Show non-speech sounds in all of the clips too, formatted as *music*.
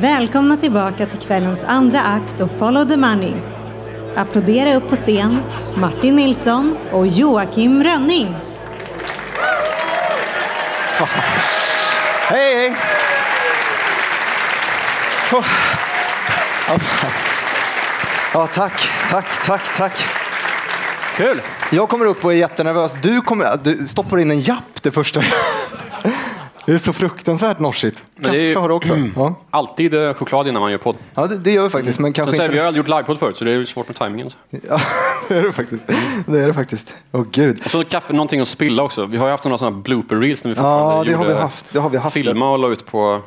Välkomna tillbaka till kvällens andra akt och Follow the Money. Applådera upp på scen Martin Nilsson och Joakim Rönning. Hej, hej! Oh. Ja, tack, tack, tack, tack. Kul! Jag kommer upp och är jättenervös. Du, kommer, du stoppar in en japp det första. Det är så fruktansvärt norsigt. Ju- Kaffe har du också. Ja, Alltid eh, choklad innan man gör podd. ja det, det gör vi faktiskt. Men Så kanske vi inte... har aldrig gjort livepodd förut så det är svårt med tajmingen. Ja, *laughs* det är det faktiskt. Det är det faktiskt. Åh gud. Och så kaffe, någonting att spilla också. Vi har ju haft några sådana blooper reels när vi Ja, fortfarande det har vi haft. Det har vi haft. filma och la ut på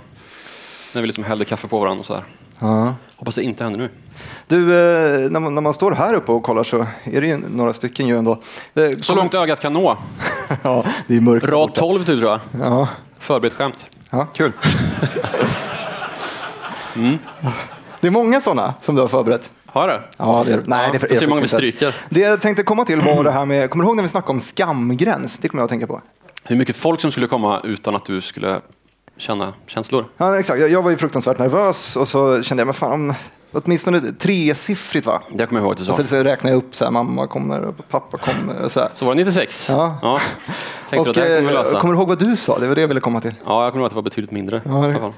när vi liksom hällde kaffe på varandra och så här. Ja. Hoppas det inte händer nu. Du, eh, när man, när man står här uppe och kollar så är det ju några stycken ju ändå. Eh, Så långt ögat kan nå. *laughs* Ja, det är mörkt. Rad borta. 12 typ tror jag. Ja, Förberett skämt. ja kul. Mm. Det är många sådana som du har förberett. Har det? Ja, det är, nej, det är, hur många vi stryker. Det jag tänkte komma till var det här med, kommer du ihåg när vi snackade om skamgräns? Det kommer jag att tänka på. Hur mycket folk som skulle komma utan att du skulle känna känslor. Ja, exakt. Jag, jag var ju fruktansvärt nervös och så kände jag, men fan, om, åtminstone tresiffrigt va? Det kommer jag ihåg att du sa. så, så räknade jag upp så här, mamma kommer och pappa kommer och så här. Så var det 96? Ja. *laughs* Tänkte Och, du att det här kommer eh, lösa? kommer du ihåg vad du sa? Det var det jag ville komma till. Ja, jag kommer ihåg att det var betydligt mindre. Ja, det-.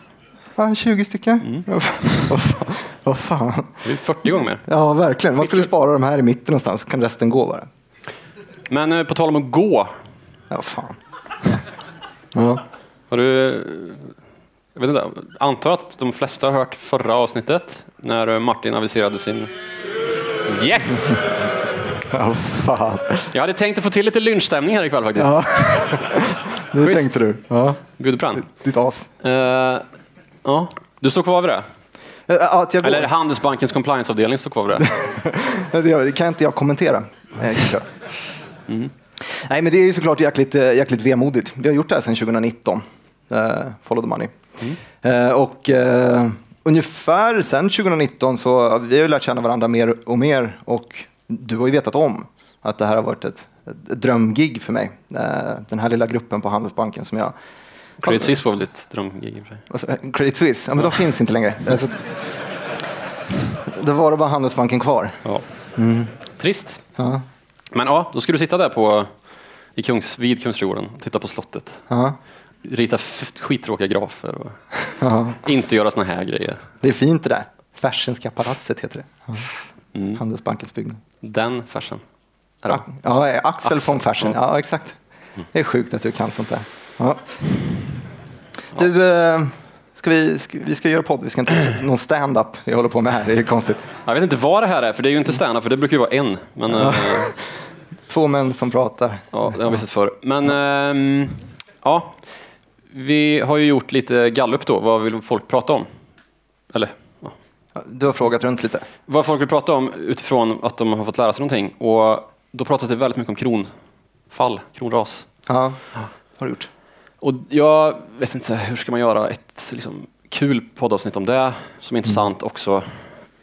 Ja, 20 stycken? Mm. Vad fan- Vad fan? Vad fan? Det är 40 gånger mer. Ja, verkligen. Man skulle spara de här i mitten någonstans, kan resten gå bara. Men eh, på tal om att gå. Ja, fan. Ja. Har du... eh, Jag vet inte, antar att de flesta har hört förra avsnittet när eh, Martin aviserade sin... Yes! *laughs* Fan. Jag hade tänkt att få till lite lynchstämning här ikväll faktiskt. Ja. *laughs* Det Schysst. tänkte du. Ja, Bjuder på den. ditt as. Eh, ja, du står kvar vid det? Eh, Att jag. Eller Handelsbankens compliance-avdelning står kvar vid det? *laughs* Det kan inte jag kommentera. Eh. Mm. Nej, men det är ju såklart jäkligt, eh, jäkligt vemodigt. Vi har gjort det här sedan 2019, eh, Follow the Money. Mm. Eh, och eh, ungefär sedan 2019 så vi har ju lärt känna varandra mer och mer och du har ju vetat om att det här har varit ett, ett drömgig för mig. Eh, den här lilla gruppen på Handelsbanken som jag Credit Suisse var väl ditt drömgig jag? Credit Suisse, ja, men de finns inte längre. *laughs* Alltså, då var det bara Handelsbanken kvar. Ja. Trist. Ja, Men ja, då ska du sitta där på, i Kungs, vid Kungsträdgården och titta på slottet. ja, Rita skittråkiga grafer och ja. inte göra såna här grejer. Det är fint det där. Fersenska palatset heter det. Ja. Mm. Handelsbankens byggnad. Den färsen. Är det? Ja, Axel, von Fersen. ja. Ja, exakt. Det är sjukt att du kan sånt där. Ja. Du, eh, ska vi, ska, vi ska göra podd. Vi ska inte *clears throat* någon stand-up vi håller på med här. Det är konstigt. Jag vet inte vad det här är, för det är ju inte stand för det brukar ju vara en. Men, ja. Två män som pratar. ja, det har vi sett förr. Men ehm, ja, vi har ju gjort lite gallup då. Vad vill folk prata om? Eller ja. Du har frågat runt lite. vad folk vill prata om utifrån att de har fått lära sig någonting. Och då pratas det väldigt mycket om kronfall, kronras. Ja, har du gjort. Och jag vet inte, hur ska man göra ett liksom, kul poddavsnitt om det som är intressant också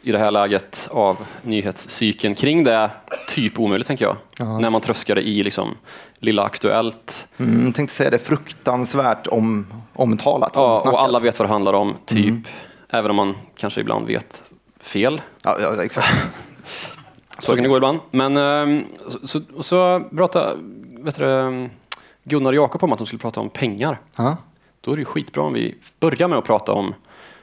i det här läget av nyhetscykeln kring det. Typ omöjligt tänker jag. Ja. När man tröskar det i liksom, Lilla Aktuellt. Mm, tänkte säga det, fruktansvärt om, omtalat. Ja, och alla vet vad det handlar om, typ. Även om man kanske ibland vet fel. Ja, ja, exakt. *laughs* Så kan det gå ibland. Men ehm, så, så, så pratade vet du, ehm, Gunnar och Jakob om att de skulle prata om pengar. Ja. Då är det ju skitbra om vi börjar med att prata om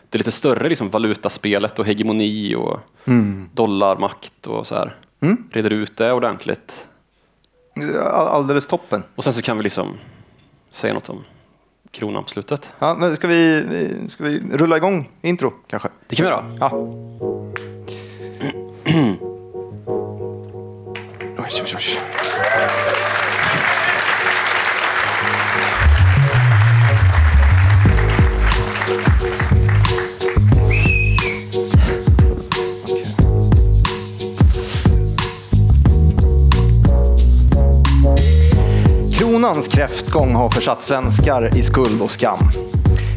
det lite större liksom, valutaspelet och hegemoni och dollarmakt och så här. Mm. Reder ut det ordentligt. All- Alldeles toppen. Och sen så kan vi liksom säga något om kronan på slutet. Ja, men ska, vi, vi- ska vi rulla igång intro kanske? Det kan vi göra. Ja. *clears throat* oj, oj, oj. Kronans kräftgång har försatt svenskar i skuld och skam.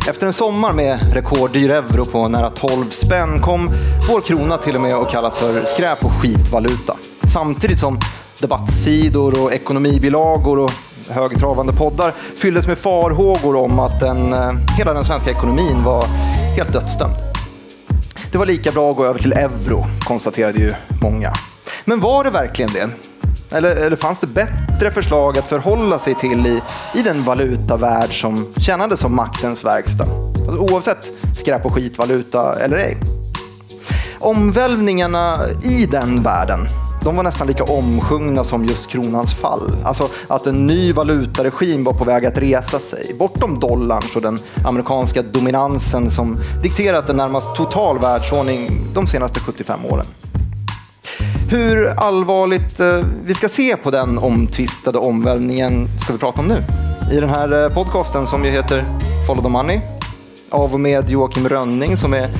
Efter en sommar med rekorddyr euro på nära 12 spänn kom vår krona till och med att kallas för skräp och skitvaluta. Samtidigt som debattsidor och ekonomibilagor och högtravande poddar fylldes med farhågor om att den, eh, hela den svenska ekonomin var helt dödsdömd. Det var lika bra att gå över till euro, konstaterade ju många. Men var det verkligen det? Eller, eller fanns det bättre förslag att förhålla sig till i, i den valutavärld som tjänade som maktens verkstad? Alltså, oavsett skräp och skitvaluta eller ej. Omvälvningarna i den världen de var nästan lika omsjungna som just kronans fall. Alltså att en ny valutaregim var på väg att resa sig bortom dollarn och den amerikanska dominansen som dikterat en närmast total världsordning de senaste 75 åren. Hur allvarligt eh, vi ska se på den omtvistade omvälvningen ska vi prata om nu. I den här eh, podcasten som ju heter Follow the Money av och med Joakim Rönning som är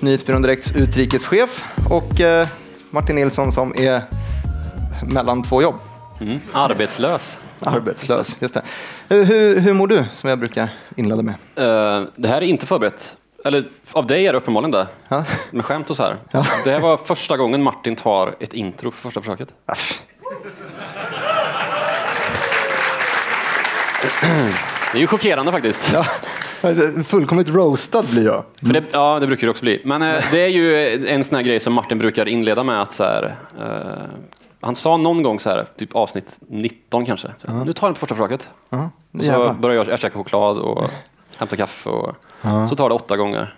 Nyhetsbyrån Direkts utrikeschef och eh, Martin Nilsson som är mellan två jobb. Mm. Arbetslös. Arbetslös, just det. Hur, hur, hur mår du, som jag brukar inleda med? Uh, det här är inte förberett. Eller av dig är det uppenbarligen det. Ja. Med skämt och så här. Ja. Det här var första gången Martin tar ett intro för första försöket. Det är ju chockerande faktiskt. Ja. Fullkomligt roastad blir jag. För det, ja, det brukar det också bli. Men eh, det är ju en sån här grej som Martin brukar inleda med att så här, eh, han sa någon gång så här, typ avsnitt 19 kanske. Uh -huh. Nu tar jag första försöket. Uh -huh. Och så börjar jag käka choklad och hämta kaffe och -huh. så tar det åtta gånger.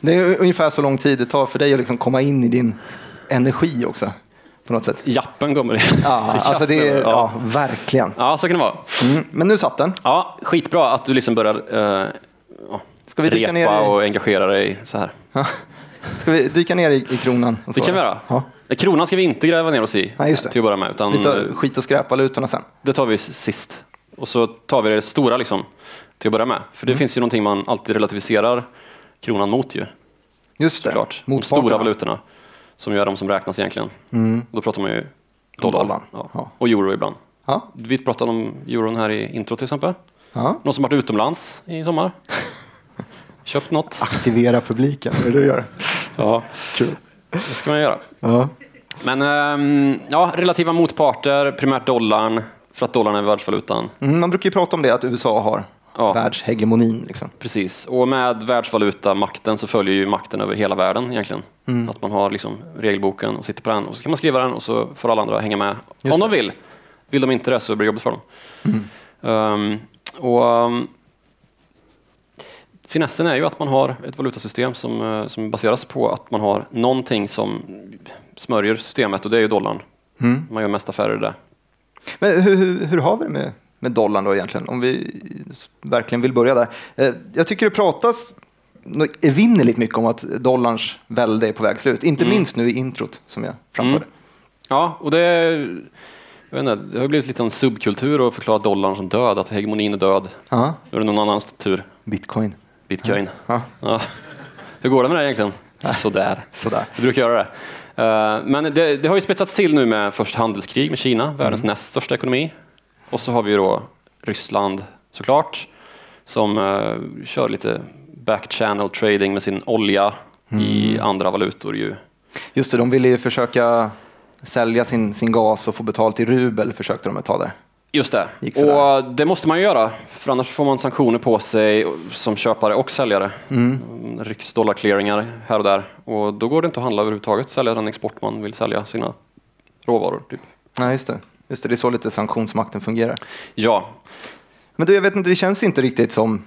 Det är ungefär så lång tid det tar för dig att liksom komma in i din energi också. På något sätt. Jappen kommer in. Ja, *laughs* alltså det är, ja. verkligen. Ja, så kan det vara. Mm, men nu satt den. Ja, skitbra att du liksom börjar uh, Ska vi dyka repa ner i... och engagera dig så här. Ska vi dyka ner i, i kronan? Det kan vi göra. Ja. Kronan ska vi inte gräva ner oss i Nej, just det. till att börja med. Utan vi tar skit och skräpvalutorna sen. Det tar vi sist. Och så tar vi det stora liksom, till att börja med. För det mm. finns ju någonting man alltid relativiserar kronan mot ju. Just det. Såklart. De stora valutorna. Som ju är de som räknas egentligen. Mm. Då pratar man ju dollar. dollar. Ja. Ja. Och euro ibland. Ja. Vi pratade om euron här i intro till exempel. Någon som varit utomlands i sommar? *laughs* Köpt något? Aktivera publiken, är det du gör? Ja, Kul. det ska man göra. Men ehm, ja, relativa motparter, primärt dollarn, för att dollarn är världsvalutan. Mm, man brukar ju prata om det, att USA har ja. världshegemonin. Liksom. Precis, och med världsvalutamakten så följer ju makten över hela världen egentligen. Mm. Att man har liksom regelboken och sitter på den och så kan man skriva den och så får alla andra hänga med Just om det. de vill. Vill de inte det så blir det jobbigt för dem. Mm. Um, och um, Finessen är ju att man har ett valutasystem som, eh, som baseras på att man har någonting som smörjer systemet och det är ju dollarn. Mm. Man gör mest affärer där. Men hur, hur, hur, har vi det med, med dollarn då egentligen? Om vi verkligen vill börja där. Eh, jag tycker det pratas evinnerligt mycket om att dollarns välde är på väg slut. Inte mm. minst nu i introt som jag framförde. Mm. Ja, och det, jag vet inte, det har blivit lite en subkultur att förklara dollarn som död, att hegemonin är död. Nu är det någon annans tur. Bitcoin. Bitcoin. Ja. Ja. Hur går det med det egentligen? Sådär. Sådär. Du brukar göra det. Uh, men det, det, har ju spetsats till nu med först handelskrig med Kina, världens mm. näst största ekonomi. Och så har vi ju då Ryssland såklart, som uh, kör lite back-channel trading med sin olja mm. i andra valutor. Ju. Just det, de ville ju försöka sälja sin, sin gas och få betalt i rubel, försökte de ett tag där. Just det, och det måste man ju göra, för annars får man sanktioner på sig som köpare och säljare. Mm. Rycks dollarclearingar här och där och då går det inte att handla överhuvudtaget, sälja den export man vill sälja sina råvaror. Typ. Nej, just det. Just det, det är så lite sanktionsmakten fungerar. Ja. Men du, jag vet inte, det känns inte riktigt som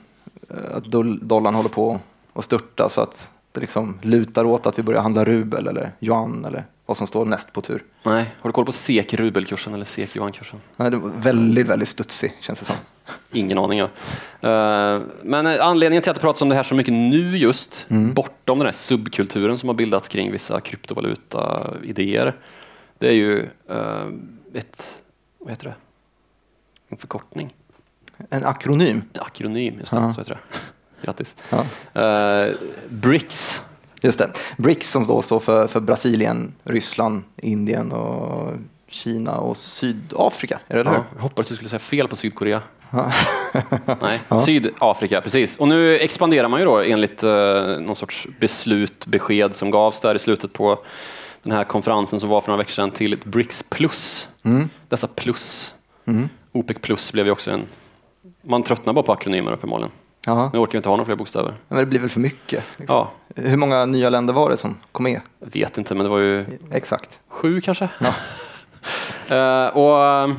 eh, att dollarn håller på att störta så att det liksom lutar åt att vi börjar handla rubel eller yuan eller vad som står näst på tur. Nej, har du koll på SEK rubelkursen eller SEK yuankursen? Nej, det var väldigt, väldigt studsig känns det som. Ingen aning. Ja. Uh, men eh, anledningen till att det pratas om det här så mycket nu just, mm. bortom den här subkulturen som har bildats kring vissa kryptovaluta-idéer, det är ju uh, ett, vad heter det, en förkortning. En akronym? Akronym, just det, ja. så heter det. *laughs* Grattis. Ja. Uh, BRICS Just det. BRICS som då står för, för Brasilien, Ryssland, Indien och Kina och Sydafrika. Är det ja, Jag hoppades du skulle säga fel på Sydkorea. *laughs* Nej, ja. Sydafrika, precis. Och nu expanderar man ju då enligt uh, någon sorts beslut, besked som gavs där i slutet på den här konferensen som var för några veckor sedan till ett BRICS plus. Mm. Dessa plus. Mm. OPEC plus blev ju också en... Man tröttnar bara på akronymer uppenbarligen. Jaha. Nu orkar vi inte ha några fler bokstäver. Men det blir väl för mycket? Liksom. Ja, Hur många nya länder var det som kom med? jag vet inte, men det var ju Exakt. sju kanske. Ja. *laughs* Eh, och eh,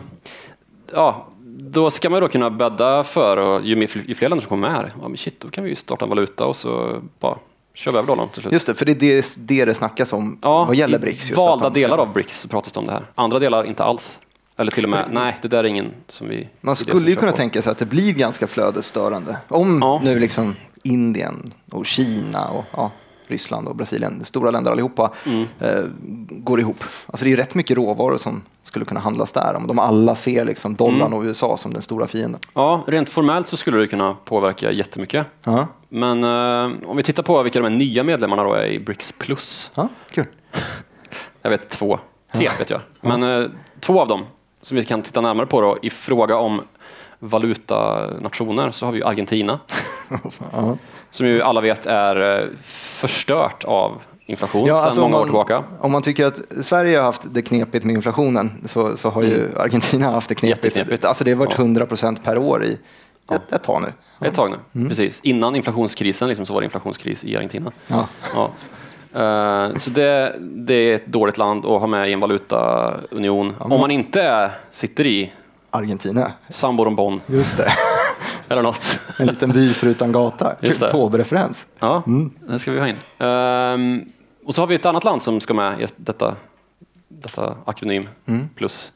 ja, då ska man då kunna bädda för, och ju, mer, ju fler länder som kommer med här, ja, men shit, då kan vi ju starta en valuta och så bara kör vi över dollarn till slut. Just det, för det är det det, det snackas om Ja, vad gäller BRICS. Valda ska- delar av BRICS pratas det om det här. Andra delar inte alls. Eller till och med, nej, det där är ingen som vi... Man skulle ju kunna på. tänka sig att det blir ganska flödesstörande. Om Ja. nu liksom Indien och Kina och ja, Ryssland och Brasilien, stora länder allihopa, Mm. eh, går ihop. Alltså det är ju rätt mycket råvaror som skulle kunna handlas där. Om de alla ser liksom dollarn Mm. och USA som den stora fienden. Ja, rent formellt så skulle det kunna påverka jättemycket. Ja, Men eh, om vi tittar på vilka de här nya medlemmarna då är i BRICS plus. ja kul. *laughs* Jag vet två, tre vet jag. Men eh, två av dem som vi kan titta närmare på då i fråga om valutanationer så har vi ju Argentina. *laughs* Som ju alla vet är eh, förstört av inflation sedan alltså många om år man, tillbaka. Om man tycker att Sverige har haft det knepigt med inflationen så, så har ju Argentina haft det knepigt. Mm. Alltså det har varit Ja. 100 procent per år i ett, ett tag nu. Ett tag nu, Mm. precis. Innan inflationskrisen liksom, så var det inflationskris i Argentina. Ja. Ja. Eh, så det, det är ett dåligt land att ha med i en valutaunion. Om man inte sitter i Argentina, Sambo Bonn just det. *laughs* eller något. En liten by förutan gata. Taube-referens. Ja, det ska vi ha in. Ehm, och så har vi ett annat land som ska med i detta, detta akronym plus,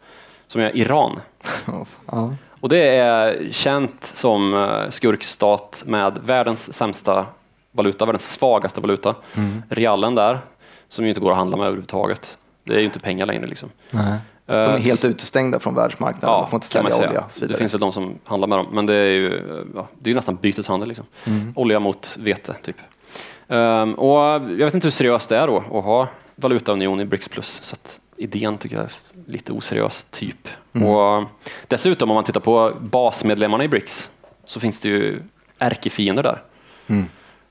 som är Iran. *laughs* Ja. Och det är känt som eh, skurkstat med världens sämsta valuta, världens svagaste valuta. Realen där, som ju inte går att handla med överhuvudtaget. Det är ju inte pengar längre. Liksom. Nej. De Eh, är helt utestängda från världsmarknaden. de får inte sälja olja. Det finns väl de som handlar med dem, men det är ju, ja, det är ju nästan byteshandel. Liksom. Mm. Olja mot vete, typ. Ehm, och jag vet inte hur seriöst det är då att ha valutaunion i BRICS plus. Så att idén tycker jag är lite oseriös, typ. Mm. Och dessutom, om man tittar på basmedlemmarna i BRICS, så finns det ju ärkefiender där. Mm.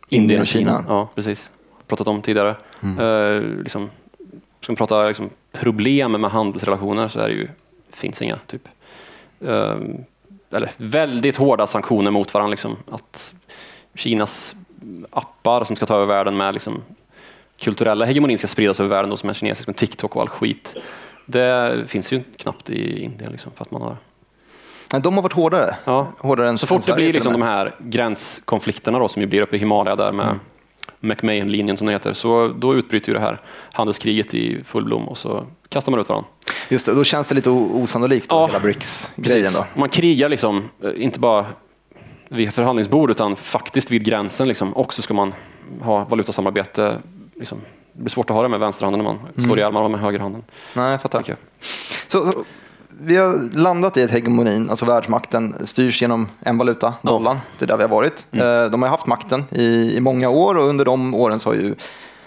Indien och Kina. Ja, precis. Pratat om tidigare. Mm. Eh, liksom, ska man prata liksom, problem med handelsrelationer så är det ju, finns inga. Typ. Eh, eller väldigt hårda sanktioner mot varandra. Liksom. Att Kinas appar som ska ta över världen med liksom, kulturella hegemonin ska spridas över världen, då, som är kinesisk med TikTok och all skit. Det finns ju knappt i Indien. Liksom, för att man har Nej, de har varit hårdare. Ja. Hårdare än Så fort det blir liksom de här gränskonflikterna då, som ju blir uppe i Himalaya där med Mm. McMahon-linjen som det heter, så då utbryter ju det här handelskriget i full blom och så kastar man ut varandra. Just det, då känns det lite osannolikt, då, Ja, hela BRICS-grejen. Man krigar liksom, eh, inte bara vid förhandlingsbord utan faktiskt vid gränsen liksom. och så ska man ha valutasamarbete. Liksom. Det blir svårt att ha det med vänsterhanden när man Mm. slår ihjäl varandra med högerhanden. Nej, jag fattar. jag. Så, så, vi har landat i att hegemonin, alltså världsmakten, styrs genom en valuta, dollarn. Det är där vi har varit. Mm. Eh, De har haft makten i, i många år och under de åren så har ju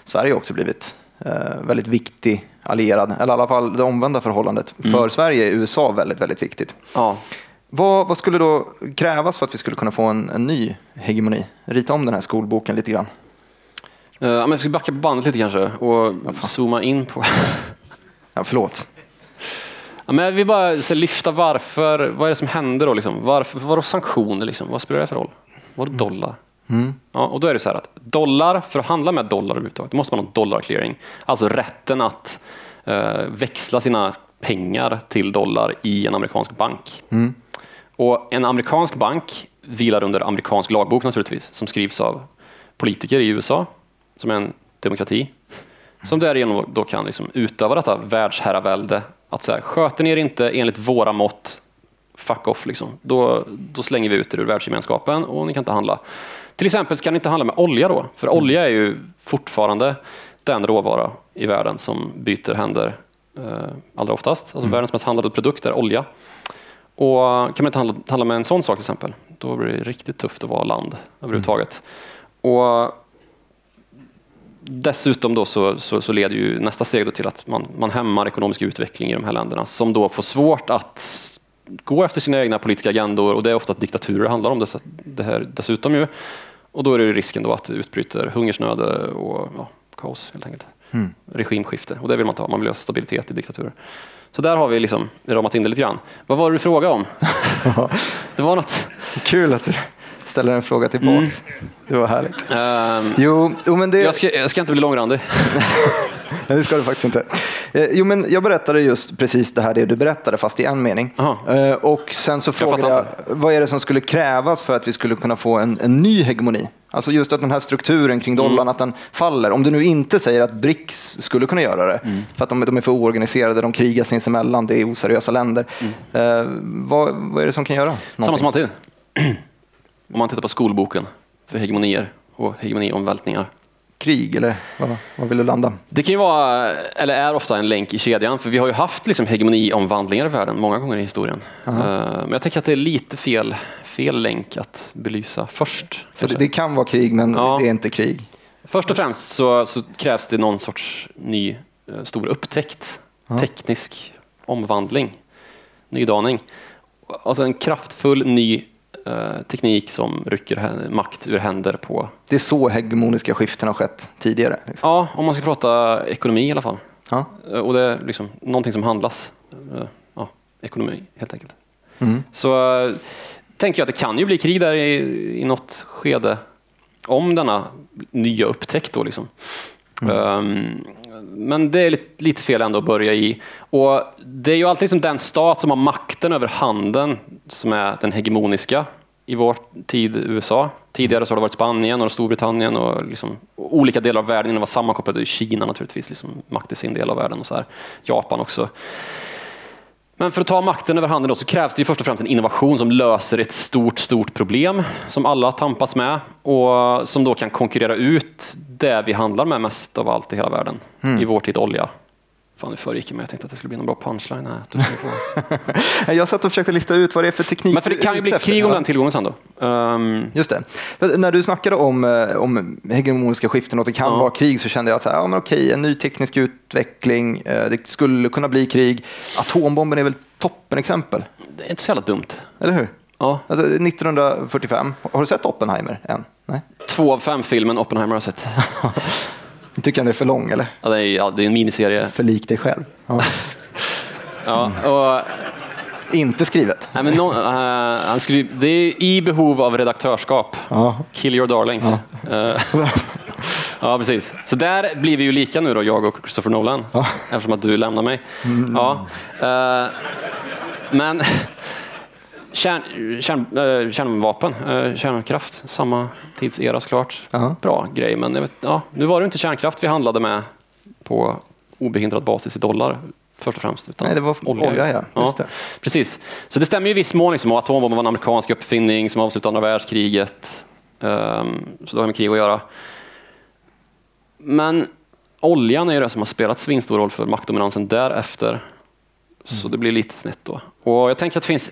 Sverige också blivit eh, väldigt viktig allierad. Eller i alla fall det omvända förhållandet. Mm. För Sverige är USA väldigt, väldigt viktigt. Ja. Vad, vad skulle då krävas för att vi skulle kunna få en, en ny hegemoni? Rita om den här skolboken lite grann. Eh, men jag ska backa bandet lite kanske och fan. zooma in på *laughs* Ja, förlåt. Ja, men jag vill bara så, lyfta varför, vad är det som händer då? Liksom? Varför, vadå sanktioner? Liksom? Vad spelar det för roll? Vadå dollar? Mm. Ja, och då är det så här att dollar, för att handla med dollar överhuvudtaget, då måste man ha dollarclearing. Alltså rätten att eh, växla sina pengar till dollar i en amerikansk bank. Mm. Och en amerikansk bank vilar under amerikansk lagbok naturligtvis, som skrivs av politiker i USA, som är en demokrati, som därigenom då kan liksom utöva detta världsherravälde. Att säga, sköter ni er inte enligt våra mått, fuck off, liksom. då, då slänger vi ut er ur världsgemenskapen och ni kan inte handla. Till exempel ska ni inte handla med olja då, för olja är ju fortfarande den råvara i världen som byter händer eh, allra oftast. Alltså världens mest handlade produkt är olja. Och kan man inte handla, handla med en sån sak till exempel, då blir det riktigt tufft att vara land överhuvudtaget. Och Dessutom då så, så, så leder ju nästa steg då till att man, man hämmar ekonomisk utveckling i de här länderna som då får svårt att gå efter sina egna politiska agendor och det är ofta diktaturer det handlar om det, det här dessutom ju. Och då är det risken då att det utbryter hungersnöd och ja, kaos helt enkelt. Mm. Regimskifte och det vill man inte ha, man vill ha stabilitet i diktaturer. Så där har vi liksom ramat in det lite grann. Vad var det du frågade om? *laughs* det var något. Kul att du ställer en fråga tillbaks. Det var härligt. Jo, jo men det... jag, ska, jag ska inte bli långrandig. *laughs* Nej, det ska du faktiskt inte. Eh, Jo, men jag berättade just precis det här det du berättade, fast i en mening. Aha. Eh, Och sen så frågade fattar jag, vad är det som skulle krävas för att vi skulle kunna få en, en ny hegemoni? Alltså just att den här strukturen kring dollarn, Mm. att den faller. Om du nu inte säger att BRICS skulle kunna göra det, Mm. för att de, de är för oorganiserade, de krigar sinsemellan, det är oseriösa länder. Eh, vad, vad är det som kan göra Mm. Samma någonting? som alltid. *clears throat* Om man tittar på skolboken för hegemonier och hegemoniomvältningar. Krig, eller vad, vad vill du landa? Det kan ju vara, eller är ofta en länk i kedjan, för vi har ju haft liksom hegemoniomvandlingar i världen många gånger i historien. Eh, Men jag tänker att det är lite fel, fel länk att belysa först. Så det, det kan vara krig, men Ja. det är inte krig. Först och främst så, så krävs det någon sorts ny eh, stor upptäckt, teknisk omvandling, nydaning. Alltså en kraftfull ny eh, teknik som rycker makt ur händer på, Det är så hegemoniska skiften har skett tidigare. Liksom. ja, om man ska prata ekonomi i alla fall. Ja. Eh, Och det är liksom någonting som handlas. Eh, Ja, ekonomi helt enkelt. Mm. Så tänker jag att det kan ju bli krig där i, i något skede om denna nya upptäckt. Då liksom. Ehm, men det är lite, lite fel ändå att börja i. Och det är ju alltid liksom den stat som har makten över handeln som är den hegemoniska i vår tid USA. Tidigare så har det varit Spanien och Storbritannien och, liksom, och olika delar av världen innan det var sammankopplade. Kina naturligtvis, liksom, makt i sin del av världen och så här. Japan också. Men för att ta makten över handeln då, så krävs det ju först och främst en innovation som löser ett stort, stort problem som alla tampas med och som då kan konkurrera ut det vi handlar med mest av allt i hela världen. I vår tid olja. Fan, nu föregick jag mig. Jag tänkte att det skulle bli någon bra punchline här. du *laughs* Jag satt och försökte lista ut vad det är för teknik Men för det du kan ju bli efter. krig om den tillgången sen då. Ehm, Just det. När du snackade om, eh, om hegemoniska skiften och att det kan Ja. vara krig så kände jag att så här, ja, men okej, en ny teknisk utveckling, eh, det skulle kunna bli krig. Atombomben är väl toppenexempel, det är inte så jävla dumt. eller hur? Ja. Alltså, 1945, har du sett Oppenheimer än? Nej? Två av fem filmen Oppenheimer har jag sett. *laughs* Tycker han det är för lång eller? Ja, det, är, ja, det är en miniserie. För lik dig själv? Ja. *laughs* Ja, och, Inte skrivet. nej, men nå- eh, han skrev, det är i behov av redaktörskap. Ja. Kill your darlings. Eh, *laughs* ja, precis. Så där blir vi ju lika nu då, jag och Christopher Nolan. Eftersom att du lämnar mig. Ja. eh, men kärn, kärn, eh, kärnvapen, eh, kärnkraft, samma tidsera såklart. Ja. Bra grej, men vet, ja, nu var det inte kärnkraft vi handlade med på obehindrad basis i dollar först och främst. Utan Nej, det var olja, ja. Just det. Precis. Så det stämmer ju i viss mån. Liksom, atombomben var en amerikansk uppfinning som avslutade andra världskriget. Ehm, så det har med krig att göra. Men oljan är ju det som har spelat svinstor roll för maktdominansen därefter. Så det blir lite snett då. Och jag tänker att det finns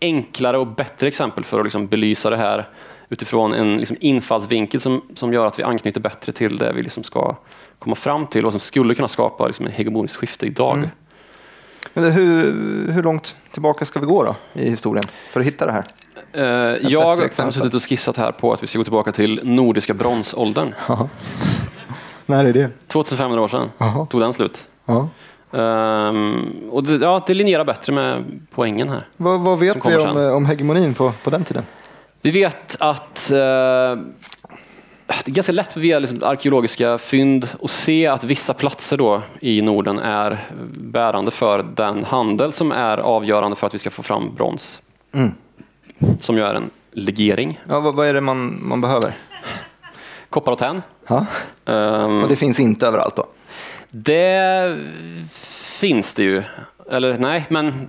enklare och bättre exempel för att liksom belysa det här utifrån en liksom infallsvinkel som, som gör att vi anknyter bättre till det vi liksom ska komma fram till och som skulle kunna skapa liksom en hegemonisk skifte idag. Men det, hur, hur långt tillbaka ska vi gå då i historien för att hitta det här? Eh, jag har suttit och skissat här på att vi ska gå tillbaka till nordiska bronsåldern. *laughs* När är det? 2500 år sedan Jaha. tog den slut. Ja. Ehm, och det, ja, det linjerar bättre med poängen här. Vad, vad vet vi om, eh, om hegemonin på, på den tiden? Vi vet att eh, det är ganska lätt via liksom arkeologiska fynd att se att vissa platser då i Norden är bärande för den handel som är avgörande för att vi ska få fram brons. Mm. Som ju är en legering. Ja, vad, vad är det man, man behöver? Koppar och tenn. Ja. Ehm, Och det finns inte överallt då? Det finns det ju. Eller nej, men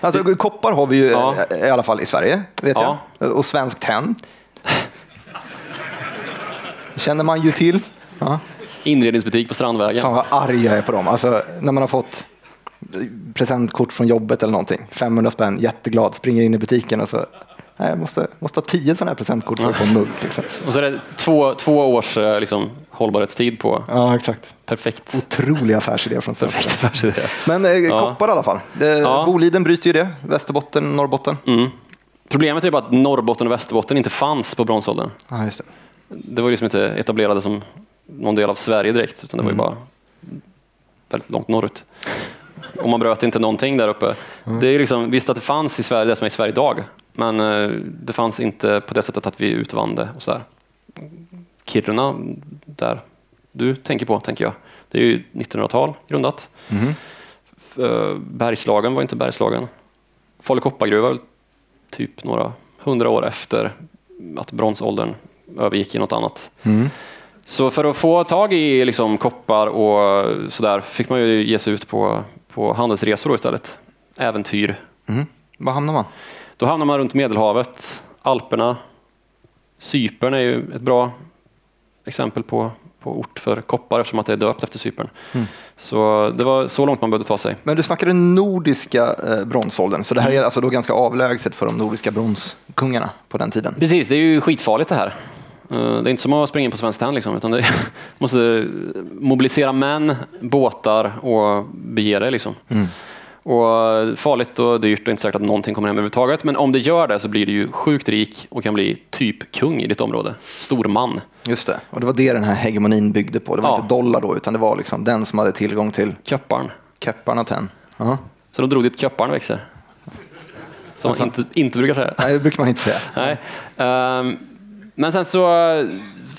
Alltså, koppar har vi ju Ja. eh, i alla fall i Sverige, vet Ja. jag. Och svenskt tenn. känner man ju till. Ja. inredningsbutik på Strandvägen. Fan vad arg jag är på dem. Alltså, när man har fått presentkort från jobbet eller någonting. 500 spänn, jätteglad, springer in i butiken och så Nej, jag måste, måste ha tio sådana här presentkort för att få en mugg. Liksom. Och så är det två, två års eh, liksom, hållbarhetstid på. Ja, exakt. Perfekt. Otrolig affärsidé från Sverige. Perfekt affärsidé. Men eh, Ja. koppar i alla fall. Det, Ja. Boliden bryter ju det. Västerbotten, Norrbotten. Mm. Problemet är bara att Norrbotten och Västerbotten inte fanns på bronsåldern. Ja, just det. Det var ju liksom inte etablerade som någon del av Sverige direkt, utan det var ju bara väldigt långt norrut. Och man bröt inte någonting där uppe. Det är liksom, visst att det fanns i Sverige, det som är i Sverige idag, Men eh, det fanns inte på det sättet att vi utvann det. Och så där. Kiruna, där du tänker på, tänker jag. Det är ju 1900-tal grundat. Eh, Bergslagen var inte Bergslagen. Falu koppargruva typ några hundra år efter att bronsåldern övergick i något annat. Mm. Så för att få tag i liksom, koppar och sådär fick man ju ge sig ut på, på handelsresor istället. Äventyr. Mhm. Var hamnar man? Då hamnar man runt Medelhavet, Alperna. Cypern är ju ett bra exempel på, på ort för koppar eftersom att det är döpt efter Cypern. Mm. Så det var så långt man behövde ta sig. Men du snackade nordiska eh, bronsåldern, så det Mm. här är alltså då ganska avlägset för de nordiska bronskungarna på den tiden. Precis, det är ju skitfarligt det här. Eh, Det är inte som att springa in på Svenskt Tenn, liksom, utan det *laughs* måste mobilisera män, båtar och bege dig. Liksom. Mm. Och farligt och dyrt och inte säkert att någonting kommer hem överhuvudtaget. Men om det gör det så blir du ju sjukt rik och kan bli typ kung i ditt område. Stor man. Just det, och det var det den här hegemonin byggde på. Det var Ja. inte dollar då, utan det var liksom den som hade tillgång till Köpparn. kepparna tenn. Ja. Så då drog dit köpparn växer. Som man inte, inte brukar säga. Nej, det brukar man inte säga. Nej. Ehm, men sen så,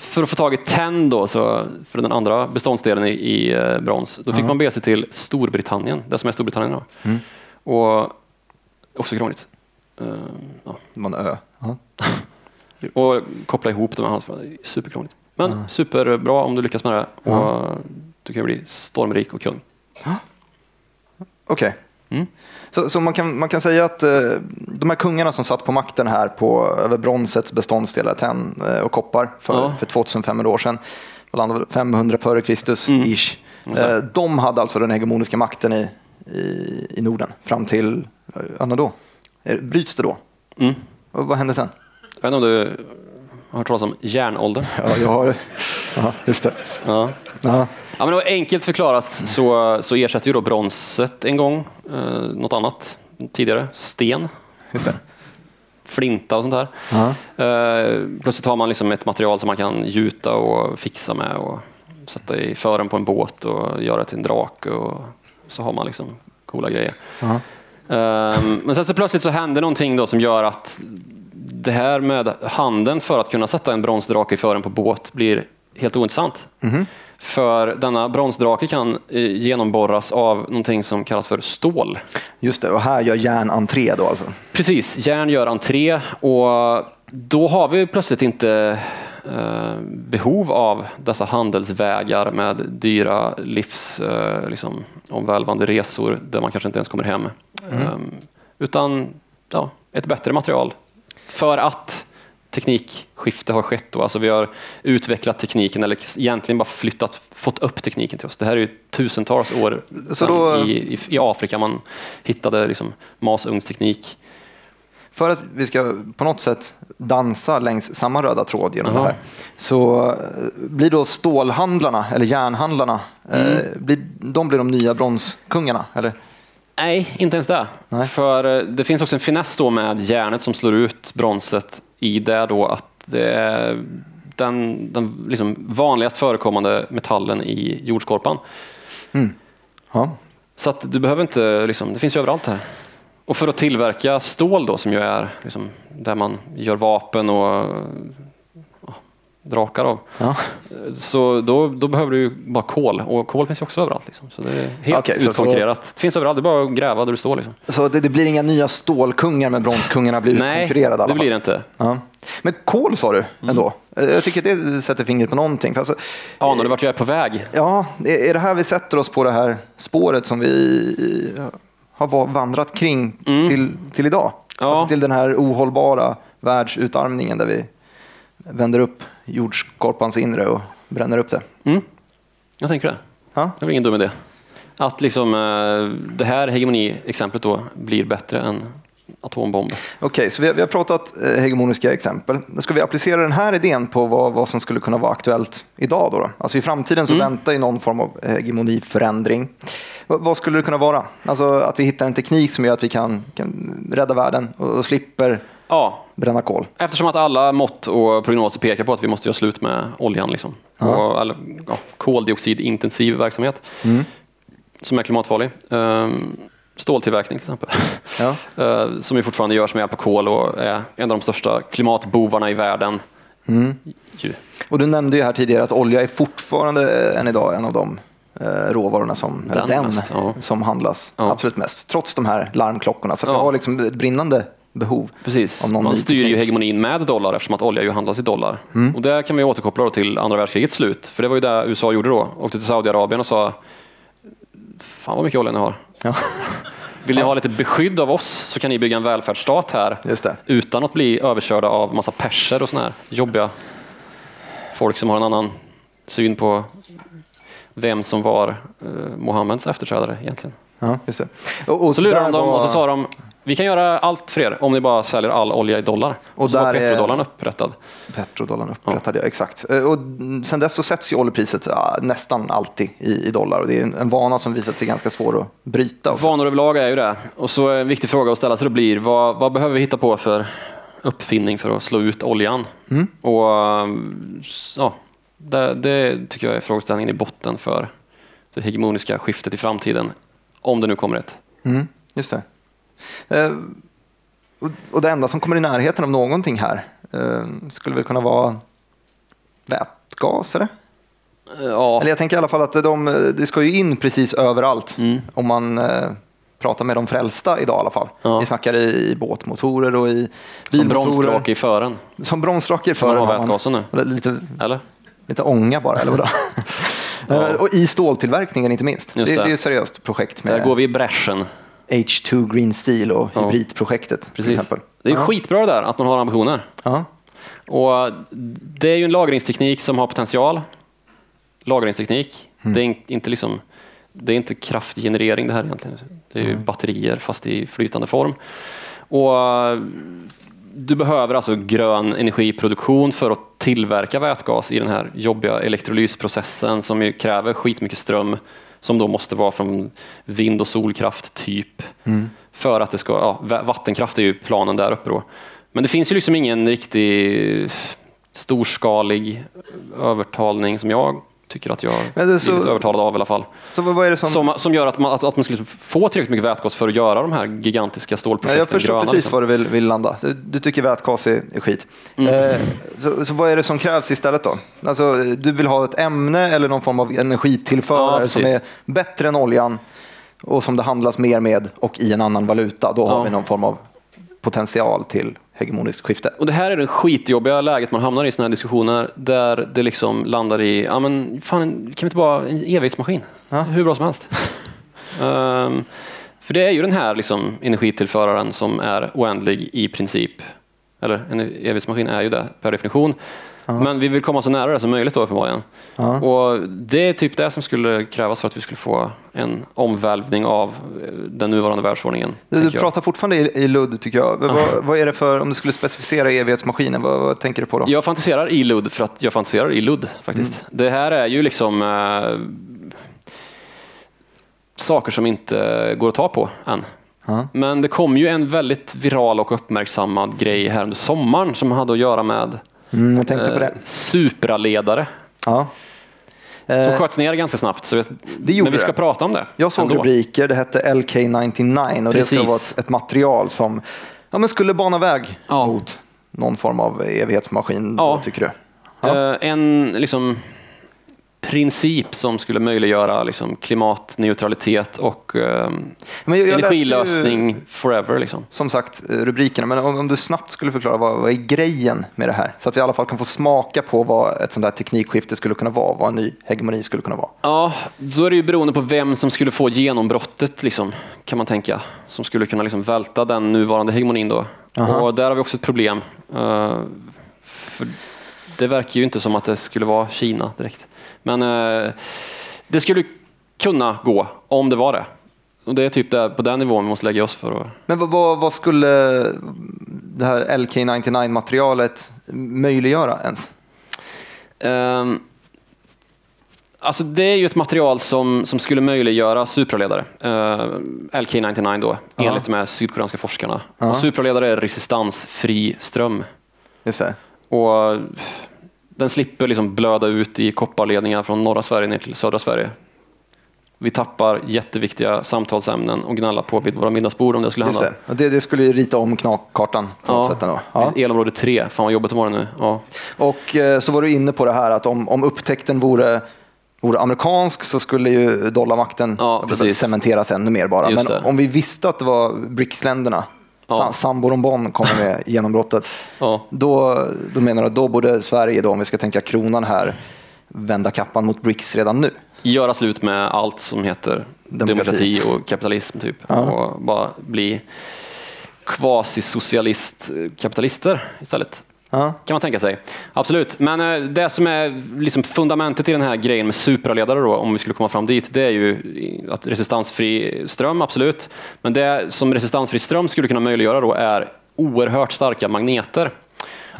för att få tag i tenn då, så, för den andra beståndsdelen i, i eh, brons, då fick man bege sig till Storbritannien, det som är Storbritannien idag. Mm. Och också krångligt. Ehm, ja. En ö. Ja. *laughs* Och koppla ihop de här är superkrångligt. Men superbra om du lyckas med det och du kan bli stormrik och kung. Okej. Mm. Så, så man, kan, man kan säga att eh, de här kungarna som satt på makten här på över bronsets beståndsdelar, tenn eh, och koppar för, Ja. för 2500 år sedan, vad landade väl 500 före Kristus, Mm. ish. Eh, de hade alltså den hegemoniska makten i, i, i Norden fram till, eh, när då? Eh, Bryts det då? Mm. Och vad hände sen? Jag vet inte om du har hört talas om järnåldern? Ja, jag har... Ja, just det. Ja. Ja. Ja, men enkelt förklarat så, så ersätter ju då bronset en gång eh, något annat tidigare. Sten, Just det. flinta och sånt där. Ja. Eh, plötsligt har man liksom ett material som man kan gjuta och fixa med och sätta i fören på en båt och göra till en drake och så har man liksom coola grejer. Ja. Eh, men sen så plötsligt så händer någonting då som gör att det här med handen för att kunna sätta en bronsdrake i fören på båt blir helt ointressant. Mhm. För denna bronsdrake kan eh, genomborras av någonting som kallas för stål. Just det, och här gör järn entré då alltså. Precis, järn gör entré och då har vi plötsligt inte eh, behov av dessa handelsvägar med dyra livs, eh, liksom, omvälvande resor där man kanske inte ens kommer hem. Ehm, utan ja, ett bättre material. För att teknikskifte har skett. Då. Alltså vi har utvecklat tekniken eller egentligen bara flyttat, fått upp tekniken till oss. Det här är ju tusentals år Så då- i, i, i Afrika man hittade liksom masugnsteknik. För att vi ska på något sätt dansa längs samma röda tråd genom Jaha. det här så eh, blir då stålhandlarna, eller järnhandlarna, eh, Mm. blir, de blir de nya bronskungarna? Eller? Nej, inte ens det. Nej. För eh, det finns också en finess då med järnet som slår ut bronset i det då att det är den, den liksom vanligast förekommande metallen i jordskorpan. Ja. Så att du behöver inte, liksom, det finns ju överallt här. Och för att tillverka stål då som ju är liksom, där man gör vapen och drakar av. Ja. Så då, då behöver du ju bara kol och kol finns ju också överallt. Liksom. Så det är helt så- utkonkurrerat. Det finns överallt, det är bara att gräva där du står. Liksom. Så det, det blir inga nya stålkungar men bronskungarna blir Nej, utkonkurrerade alla det blir det inte. Ja. Men kol sa du ändå. Eh, Jag tycker det sätter fingret på någonting. För alltså, Anar du vart jag är på väg? ja, är det här vi sätter oss på det här spåret som vi har va- vandrat kring till, till idag? Ja. Alltså till den här ohållbara världsutarmningen där vi vänder upp jordskorpans inre och bränner upp det. Mm. Jag tänker det. Ja. Det är väl ingen dum idé. Att liksom, eh, det här hegemoni-exemplet då blir bättre än atombomb. Okej, så vi har, vi har pratat eh, hegemoniska exempel. Ska vi applicera den här idén på vad, vad som skulle kunna vara aktuellt idag? Då, då? Alltså I framtiden så väntar ju någon form av hegemoniförändring. Vad, vad skulle det kunna vara? Alltså att vi hittar en teknik som gör att vi kan, kan rädda världen och, och slipper Ja, bränna kol. eftersom att alla mått och prognoser pekar på att vi måste göra slut med oljan. Liksom. Och, eller, ja, koldioxidintensiv verksamhet som är klimatfarlig. Ehm, ståltillverkning till exempel. Ja. *laughs* Eh, som ju fortfarande görs med hjälp av kol och är en av de största klimatbovarna i världen. Mm. Och du nämnde ju här tidigare att olja är fortfarande än idag en av de eh, råvarorna som, Den den, mest, ja. som handlas Ja. absolut mest. Trots de här larmklockorna. Så vi Ja. har liksom ett brinnande behov. Precis, man styr ju teknik. hegemonin med dollar eftersom att olja ju handlas i dollar. Mm. Och där kan vi återkoppla till andra världskrigets slut. För det var ju det USA gjorde då. Åkte till Saudiarabien och sa Fan vad mycket olja ni har. Ja. *laughs* Vill ni ha lite beskydd av oss så kan ni bygga en välfärdsstat här det. utan att bli överkörda av massa perser och såna här jobbiga folk som har en annan syn på vem som var eh, Mohammeds efterträdare egentligen. Ja, just det. Och, och Så lurade de dem var- och så sa de vi kan göra allt för er om ni bara säljer all olja i dollar. Och Och, så var där är- petrodollarn upprättad. Petrodollarn upprättad, ja. exakt. Eh, Och sen dess så sätts ju oljepriset ja, nästan alltid i, i dollar och det är en, vana som visat sig ganska svår att bryta. också. Vanor överlag är ju det. Och så en viktig fråga att ställa sig då blir vad, vad behöver vi hitta på för uppfinning för att slå ut oljan? Mm. Och um, ja, det, det tycker jag är frågeställningen i botten för det hegemoniska skiftet i framtiden. Om det nu kommer ett. Mm, just det. Eh, och, det enda som kommer i närheten av någonting här eh, skulle väl kunna vara vätgas, eller? Ja, Eller jag tänker i alla fall att de, det ska ju in precis överallt Mm. om man eh, pratar med de frälsta idag i alla fall. Ja. Vi snackar i, i båtmotorer och i som bilmotorer. bromsdrake i fören. Som bromsdrake Får man för ha har vätgasen nu? Lite, Eller? lite ånga bara, eller vadå? *laughs* Ja. Och i ståltillverkningen inte minst. Det, det. det. är ju ett seriöst projekt Där med går vi i bräschen. H2 Green Steel och Ja. hybridprojektet till Precis. exempel. Det är Ja. skitbra där, att man har ambitioner. Ja. Och det är ju en lagringsteknik som har potential. Lagringsteknik. Mm. Det är in- inte liksom det är inte kraftgenerering det här egentligen. Det är ju batterier fast i flytande form. Och eh, du behöver alltså grön energiproduktion för att tillverka vätgas i den här jobbiga elektrolysprocessen som ju kräver skitmycket ström som då måste vara från vind och solkraft typ. Mm. För att det ska, ja, va- vattenkraft är ju planen där uppe då. Men det finns ju liksom ingen riktig storskalig övertalning som jag tycker att jag är så- blivit övertalad av i alla fall. Så vad är det som... Som, som gör att man, att, att man skulle få tillräckligt mycket vätgas för att göra de här gigantiska Ja, stålprojekten jag förstår gröna. precis liksom. var du vill, vill landa. Du, du tycker vätgas är, är skit. Mm. Eh, så, så vad är det som krävs istället då? Alltså, du vill ha ett ämne eller någon form av Ja, energitillförare precis. som är bättre än oljan och som det handlas mer med och i en annan valuta. Då har Ja. vi någon form av potential till hegemoniskt skifte. Och det här är det skitjobbiga läget man hamnar i i sådana här diskussioner där det liksom landar i, ja men fan, kan vi inte bara en evighetsmaskin? Ja. Hur bra som helst. *laughs* Ehm, för det är ju den här liksom, energitillföraren som är oändlig i princip. Eller en evighetsmaskin är ju det per definition. Men vi vill komma så nära det som möjligt då uppenbarligen. Ja. Och det är typ det som skulle krävas för att vi skulle få en omvälvning av eh, den nuvarande världsordningen. Du, du pratar fortfarande i, i ludd tycker jag. Vad, vad är det för, om du skulle specificera evighetsmaskinen, vad, vad tänker du på då? Jag fantiserar i ludd för att jag fantiserar i ludd faktiskt. Det här är ju liksom eh, saker som inte går att ta på än. Ja. Men det kom ju en väldigt viral och uppmärksammad grej här under sommaren som hade att göra med Mm, jag tänkte på eh, det. supraledare Ja. som Eh, sköts ner ganska snabbt. Så vet, Det gjorde men vi ska det. prata om det. Jag såg ändå. rubriker, det hette LK99 och det ska Precis. vara ett, ett material som ja, men skulle bana väg Ja. mot någon form av evighetsmaskin, Ja. då, tycker du? Ja. Eh, En liksom, princip som skulle möjliggöra liksom, klimatneutralitet och eh, Men jag, jag energilösning Ju, forever. Liksom. som sagt, eh, rubrikerna, men om, om du snabbt skulle förklara vad, vad är grejen med det här? Så att vi i alla fall kan få smaka på vad ett sånt här teknikskifte skulle kunna vara, vad en ny hegemoni skulle kunna vara. Ja, så är det ju beroende på vem som skulle få genombrottet, liksom, kan man tänka. Som skulle kunna liksom, välta den nuvarande hegemonin då. Aha. Och där har vi också ett problem. För det verkar ju inte som att det skulle vara Kina direkt. Men eh, det skulle kunna gå om det var det. Och det är typ där, på den nivån vi måste lägga oss för att Men vad, vad, vad skulle det här LK99-materialet möjliggöra ens? Ehm, alltså det är ju ett material som, som skulle möjliggöra supraledare. Ehm, LK99 då, Ja. enligt de här sydkoreanska forskarna. Ja. Och supraledare är resistansfri ström. Just det. Och den slipper liksom blöda ut i kopparledningar från norra Sverige ner till södra Sverige. Vi tappar jätteviktiga samtalsämnen och gnallar på vid våra middagsbord om det skulle hända. det. Det, det skulle ju rita om knakkartan på något sätt. Ändå. Ja. Elområde 3, fan vad jobbigt imorgon nu. Ja. Och eh, så var du inne på det här att om, om upptäckten vore, vore amerikansk så skulle ju dollarmakten Ja, cementeras ännu mer bara. Just Men det. om vi visste att det var BRICS-länderna, Ja. och Bonn kommer med *laughs* genombrottet, Ja. då, då menar du då borde Sverige, då, om vi ska tänka kronan här, vända kappan mot BRICS redan nu? Göra slut med allt som heter Demokrati. demokrati, och kapitalism typ. Ja. Och bara bli kvasisocialist-kapitalister istället. Ja. kan man tänka sig. Absolut, men eh, det som är liksom fundamentet i den här grejen med supraledare då, om vi skulle komma fram dit, det är ju att resistansfri ström, absolut. Men det som resistansfri ström skulle kunna möjliggöra då är oerhört starka magneter.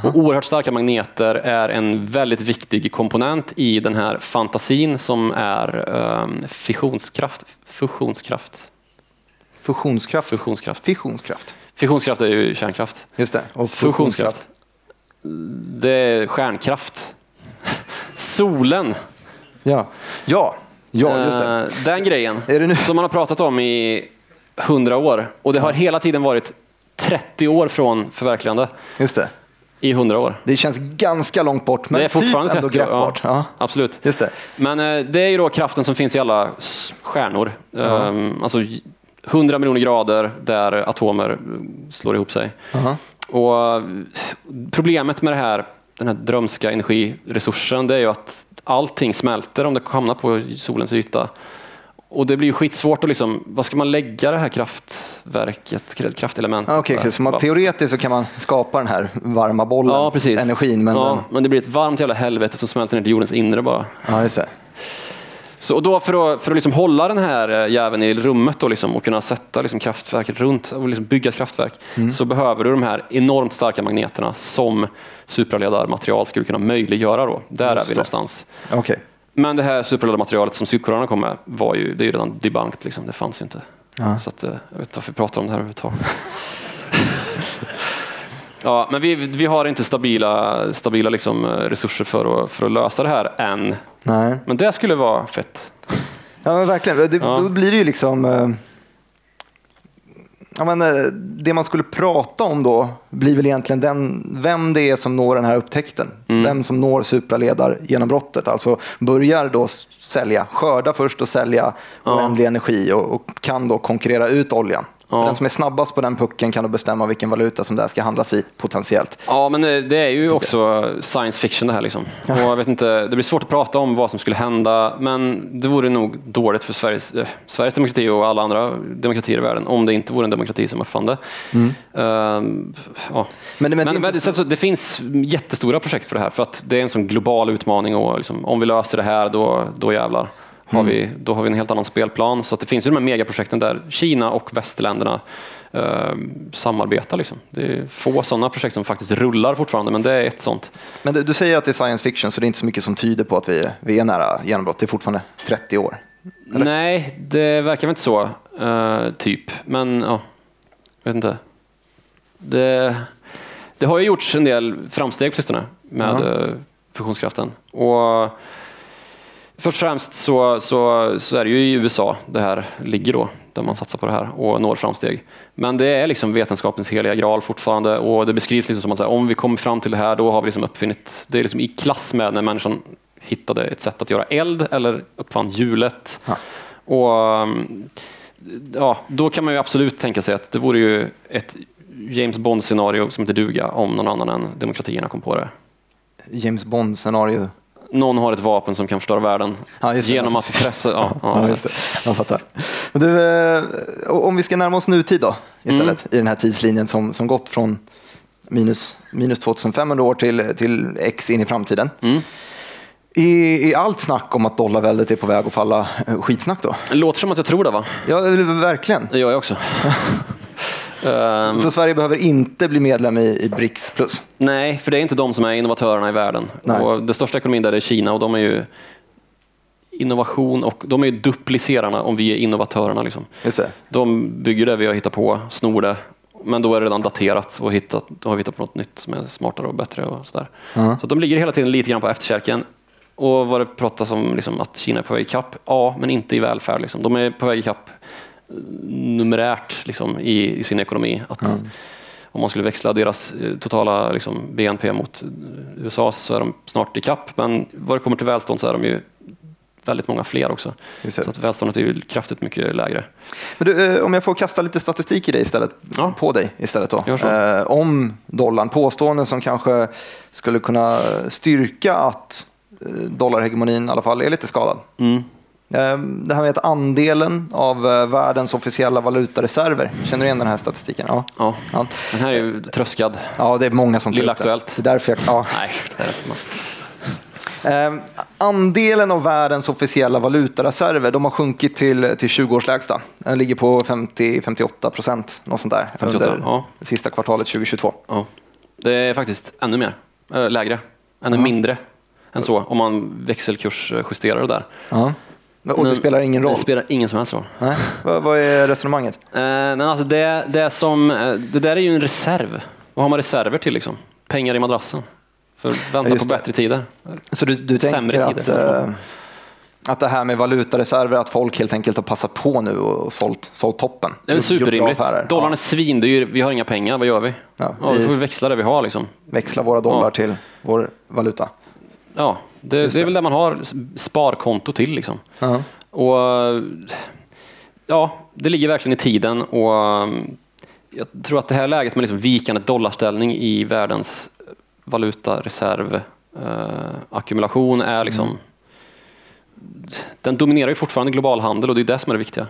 Och oerhört starka magneter är en väldigt viktig komponent i den här fantasin som är um, fissionskraft. Fusionskraft. Fusionskraft. Fusionskraft. Fissionskraft. Fissionskraft är ju kärnkraft. Just det. Och Fusionskraft. Det är stjärnkraft. Solen. Ja, ja. ja just det. Eh, Den grejen det som man har pratat om i hundra år. Och det har hela tiden varit 30 år från förverkligande. Just det. I hundra år. Det känns ganska långt bort, men det är fortfarande typ ändå 30 år. greppbart. Ja. Absolut. Just det. Men eh, det är ju då kraften som finns i alla stjärnor. Ehm, Alltså 100 miljoner grader där atomer slår ihop sig. Aha. Och eh, problemet med det här, den här drömska energiresursen det är ju att allting smälter om det hamnar på solens yta. Och det blir ju skitsvårt att liksom, vad ska man lägga det här kraftverket, kraftelementet? Ah, där? okay, så man, teoretiskt så kan man skapa den här varma bollen, Ja, energin. Men ja, den, men det blir ett varmt jävla helvete som smälter ner till jordens inre bara. ja, just det. Så och då för att, för att liksom hålla den här eh, jäveln i rummet då liksom, och kunna sätta liksom kraftverket runt och liksom bygga ett kraftverk Mm. så behöver du de här enormt starka magneterna som supraledarmaterial skulle kunna möjliggöra. Då. Där är vi det. någonstans. Okej. Men det här supraledarmaterialet som Sydkorea kom med var ju, det är ju redan debunked. Liksom. Det fanns ju inte. Så att, eh, jag vet inte varför vi pratar om det här överhuvudtaget. *laughs* ja, men vi, vi har inte stabila, stabila liksom, resurser för att, för att lösa det här än. Nej. Men det skulle vara fett. Ja, men verkligen. Det, Ja. Då blir det ju liksom... eh, Ja, men, eh, det man skulle prata om då blir väl egentligen den, vem det är som når den här upptäckten. Mm. Vem som når supraledar-genombrottet. Alltså börjar då sälja, skörda först och sälja Ja. oändlig energi och, och kan då konkurrera ut oljan. Ja. Den som är snabbast på den pucken kan då bestämma vilken valuta som det ska handlas i potentiellt. Ja, men det, det är ju också science fiction det här. Liksom. Och jag vet inte, det blir svårt att prata om vad som skulle hända, men det vore nog dåligt för Sveriges, eh, Sveriges demokrati och alla andra demokratier i världen om det inte vore en demokrati som uppfann det. Ehm, ja. Men, men, Men, det är men, inte det, så, det finns jättestora projekt för det här, för att det är en sån global utmaning och liksom, om vi löser det här, då, då jävlar. Har vi, då har vi en helt annan spelplan. Så det finns ju de här megaprojekten där Kina och västländerna eh, samarbetar. Liksom. Det är få sådana projekt som faktiskt rullar fortfarande, men det är ett sånt. Men du, säger att det är science fiction, så det är inte så mycket som tyder på att vi, vi är nära genombrott. Det är fortfarande 30 år. Nej, det verkar väl inte så, eh, typ. Men ja, vet inte. Det, det har ju gjorts en del framsteg på sistone med eh, fusionskraften. Och först och främst så, så, så är det ju i USA det här ligger då, där man satsar på det här och når framsteg. Men det är liksom vetenskapens heliga graal fortfarande och det beskrivs liksom som att här, om vi kommer fram till det här, då har vi liksom uppfinnit, det är liksom i klass med när människan hittade ett sätt att göra eld eller uppfann hjulet. Ja. Och um, ja, Då kan man ju absolut tänka sig att det vore ju ett James Bond-scenario som inte duga om någon annan än demokratierna kom på det. James Bond-scenario. Någon har ett vapen som kan förstöra världen Ja, just det. genom att pressa... Ja, *laughs* ja, just det. Jag fattar. Du, eh, om vi ska närma oss nutid då, istället, Mm. i den här tidslinjen som, som gått från minus, minus 2500 år till, till X in i framtiden. Mm. Är, är allt snack om att dollarväldet är på väg att falla eh, skitsnack då? Det låter som att jag tror det, va? Ja, verkligen. Det gör jag också. *laughs* Ehm, Så Sverige behöver inte bli medlem i, i BRICS plus? nej, för det är inte de som är innovatörerna i världen. Nej. Och det största ekonomin där är Kina och de är ju innovation och de är ju duplicerarna om vi är innovatörerna. Liksom. De bygger det vi har hittat på, snor det, men då är det redan daterat och hittat, då har vi hittat på något nytt som är smartare och bättre. och sådär. Ja. Så de ligger hela tiden lite grann på efterkälken. Och vad det pratas om liksom, att Kina är på väg ikapp, ja, men inte i välfärd. Liksom. De är på väg ikapp numerärt liksom, i, i sin ekonomi. Att, Om man skulle växla deras eh, totala liksom, BNP mot eh, USAs så är de snart ikapp. Men vad det kommer till välstånd så är de ju väldigt många fler också. Så att välståndet är ju kraftigt mycket lägre. Du, eh, om jag får kasta lite statistik i dig istället, Ja. på dig istället då. Eh, om dollarn, påståenden som kanske skulle kunna styrka att dollarhegemonin i alla fall är lite skadad. Mm. Eh, Det här med att andelen av eh, världens officiella valutareserver, känner du igen den här statistiken? Ja. Ja. Ja. Den här är ju tröskad. Ja, det är många som Lilla. Aktuellt. Det är därför jag, ja. Nej, det är. Eh, andelen av världens officiella valutareserver de har sjunkit till, till 20-årslägsta. Den ligger på 50-58 procent, något sånt där, 58, under ja. sista kvartalet 2022. Ja. Det är faktiskt ännu mer, äh, lägre, ännu mindre än så om man växelkursjusterar det där. Ja. Men- Och det spelar ingen roll? Det spelar ingen som helst roll. Nej. Vad, vad är resonemanget? Eh, men alltså det, det, som, eh, det där är ju en reserv. Vad har man reserver till? Liksom? Pengar i madrassen. För att vänta just på det. bättre tider. Så du, du Sämre tänker tider, att, eh, att det här med valutareserver, att folk helt enkelt har passat på nu och, sålt, sålt toppen? Det är superrimligt. Dollarn är svindyr, vi har inga pengar, vad gör vi? Ja, Ja, vi vi- får vi växla det vi har. Liksom. Växla våra dollar Ja. till vår valuta. Ja, det, det är väl det man har sparkonto till. Liksom. Ja. Och, ja, det ligger verkligen i tiden och um, jag tror att det här läget med liksom vikande dollarställning i världens valutareserv eh, ackumulation är liksom den dominerar ju fortfarande global handel och det är det som är det viktiga.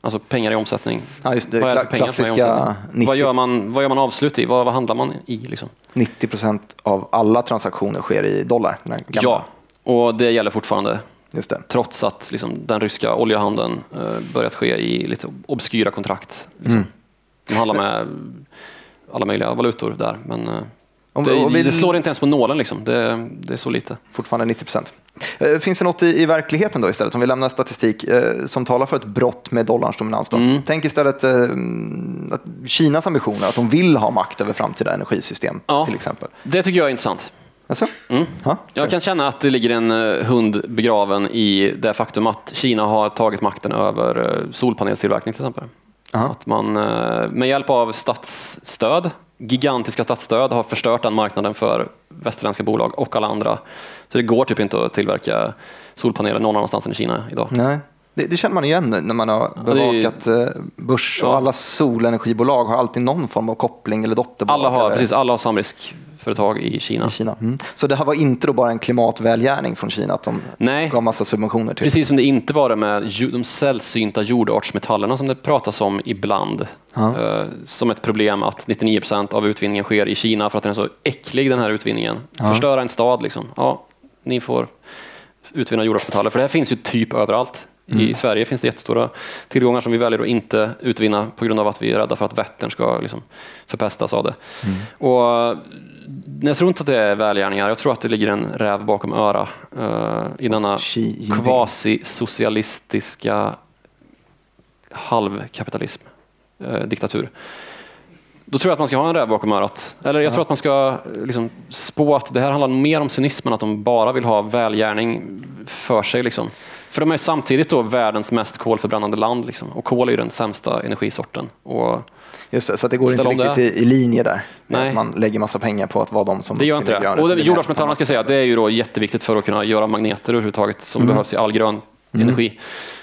Alltså pengar i omsättning. Ja, just det. Vad är det för pengar som är i omsättning? 90 Vad gör man, vad gör man avslut i? Vad, vad handlar man i? Liksom? 90 procent av alla transaktioner sker i dollar. Ja, och det gäller fortfarande Just det. trots att liksom, den ryska oljehandeln eh, börjat ske i lite obskyra kontrakt. Liksom. Mm. De handlar med alla möjliga valutor där, men eh, Om- det, om vi- det slår inte ens på nålen. Liksom. Det, det är så lite. Fortfarande 90 procent. Eh, Finns det något i, i verkligheten då istället, om vi lämnar statistik, eh, som talar för ett brott med dollarns dominans? Då? Mm. Tänk istället eh, att Kinas ambitioner, att de vill ha makt över framtida energisystem Ja. till exempel. Det tycker jag är intressant. Alltså? Mm. Ja. Jag kan känna att det ligger en eh, hund begraven i det faktum att Kina har tagit makten över eh, solpanelstillverkning till exempel. Aha. Att man med hjälp av statsstöd, gigantiska statsstöd, har förstört den marknaden för västerländska bolag och alla andra. Så det går typ inte att tillverka solpaneler någon annanstans än i Kina idag. Nej. Det, det känner man igen när man har ju- bevakat eh, börs och Ja. alla solenergibolag har alltid någon form av koppling eller dotterbolag. Alla har, eller, precis, alla har samriskföretag i Kina. i Kina. Mm. Så det här var inte då bara en klimatvälgärning från Kina att de Nej. gav massa subventioner till? Precis som det inte var det med de sällsynta jordartsmetallerna som det pratas om ibland. Ja. Eh, som ett problem att 99 procent av utvinningen sker i Kina för att den är så äcklig den här utvinningen. Förstöra en stad liksom. Ja, ni får utvinna jordartsmetaller. För det här finns ju typ överallt. I Sverige finns det jättestora tillgångar som vi väljer att inte utvinna på grund av att vi är rädda för att Vättern ska liksom förpestas av det. Och eh, jag tror inte att det är välgärningar. Jag tror att det ligger en räv bakom öra eh, i denna Xi Jinping. kvasi-socialistiska halvkapitalism, eh, diktatur. Då tror jag att man ska ha en räv bakom örat. Eller jag tror att man ska liksom, spå att det här handlar mer om cynism än att de bara vill ha välgärning för sig. Liksom. För de är samtidigt då världens mest kolförbrännande land. Liksom. Och kol är ju den sämsta energisorten. Och Just det, så det går inte riktigt det. i, linje där. Nej. Man lägger massa pengar på att vara de som det gör inte det. Och jordartsmetallerna ska säga, det är ju då jätteviktigt för att kunna göra magneter överhuvudtaget som Mm. behövs i all grön energi.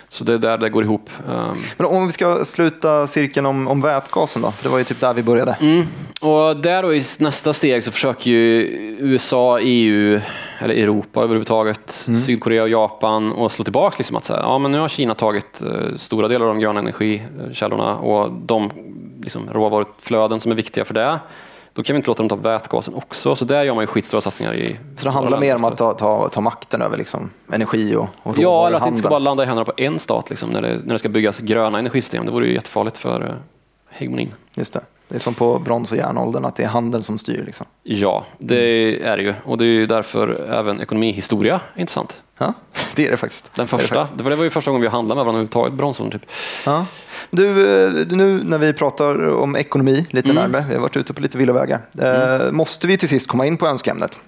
Så det är där det går ihop. Um, Men om vi ska sluta cirkeln om, om vätgasen då? Det var ju typ där vi började. Mm. Och där då i nästa steg så försöker ju USA, EU, eller Europa överhuvudtaget, Mm. Sydkorea och Japan att slå tillbaka liksom att säga, ja men nu har Kina tagit eh, stora delar av de gröna energikällorna och de liksom, råvaruflöden som är viktiga för det. Då kan vi inte låta dem ta vätgasen också, så där gör man ju skitstora satsningar i Så det handlar mer om att ta, ta, ta makten över liksom, energi och, och Ja, eller att det inte ska bara landa i händerna på en stat liksom, när, det, när det ska byggas gröna energisystem. Det vore ju jättefarligt för eh, hegemonin. Just det. Det är som på brons och järnåldern, att det är handeln som styr. Liksom. Ja, det är det ju. Och det är ju därför även ekonomihistoria är intressant. Ja, *laughs* det är det faktiskt. Den Det är det första. faktiskt. Det var, det ju första gången vi handlade med varandra överhuvudtaget, bronsåldern. Typ. Ja. Du, eh, nu när vi pratar om ekonomi lite Mm. närmare, vi har varit ute på lite villovägar, eh, måste vi till sist komma in på önskeämnet?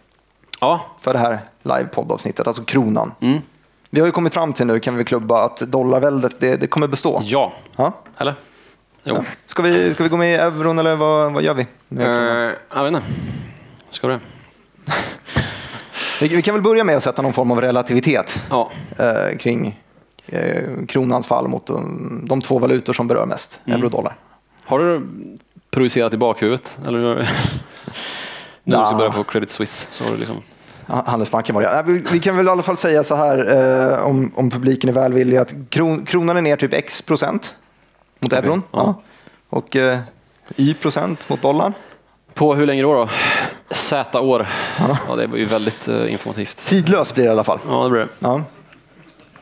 Ja, för det här live-poddavsnittet, alltså kronan. Mm. Vi har ju kommit fram till nu, kan vi klubba, att dollarväldet det, det kommer bestå. ja. Ja. eller? Jo. Ska, vi, ska vi gå med i euron eller vad, vad gör vi? Eh, jag vet inte. Ska du det? Vi, vi kan väl börja med att sätta någon form av relativitet Ja. eh, kring eh, kronans fall mot de, de två valutor som berör mest, Mm. euro och dollar. Har du projicerat i bakhuvudet? Eller *laughs* när du ska börja på Credit Suisse så har du liksom... Handelsbanken var det. Vi, vi kan väl i alla fall säga så här, eh, om, om publiken är välvillig, att kron, kronan är ner typ x procent mot Okej, euron. ja. Ja. Och eh, y procent mot dollarn. På hur länge då? då? Z-år. Ja. det var ju väldigt eh, informativt. Tidlös blir det i alla fall. Ja, det blir det. Ja.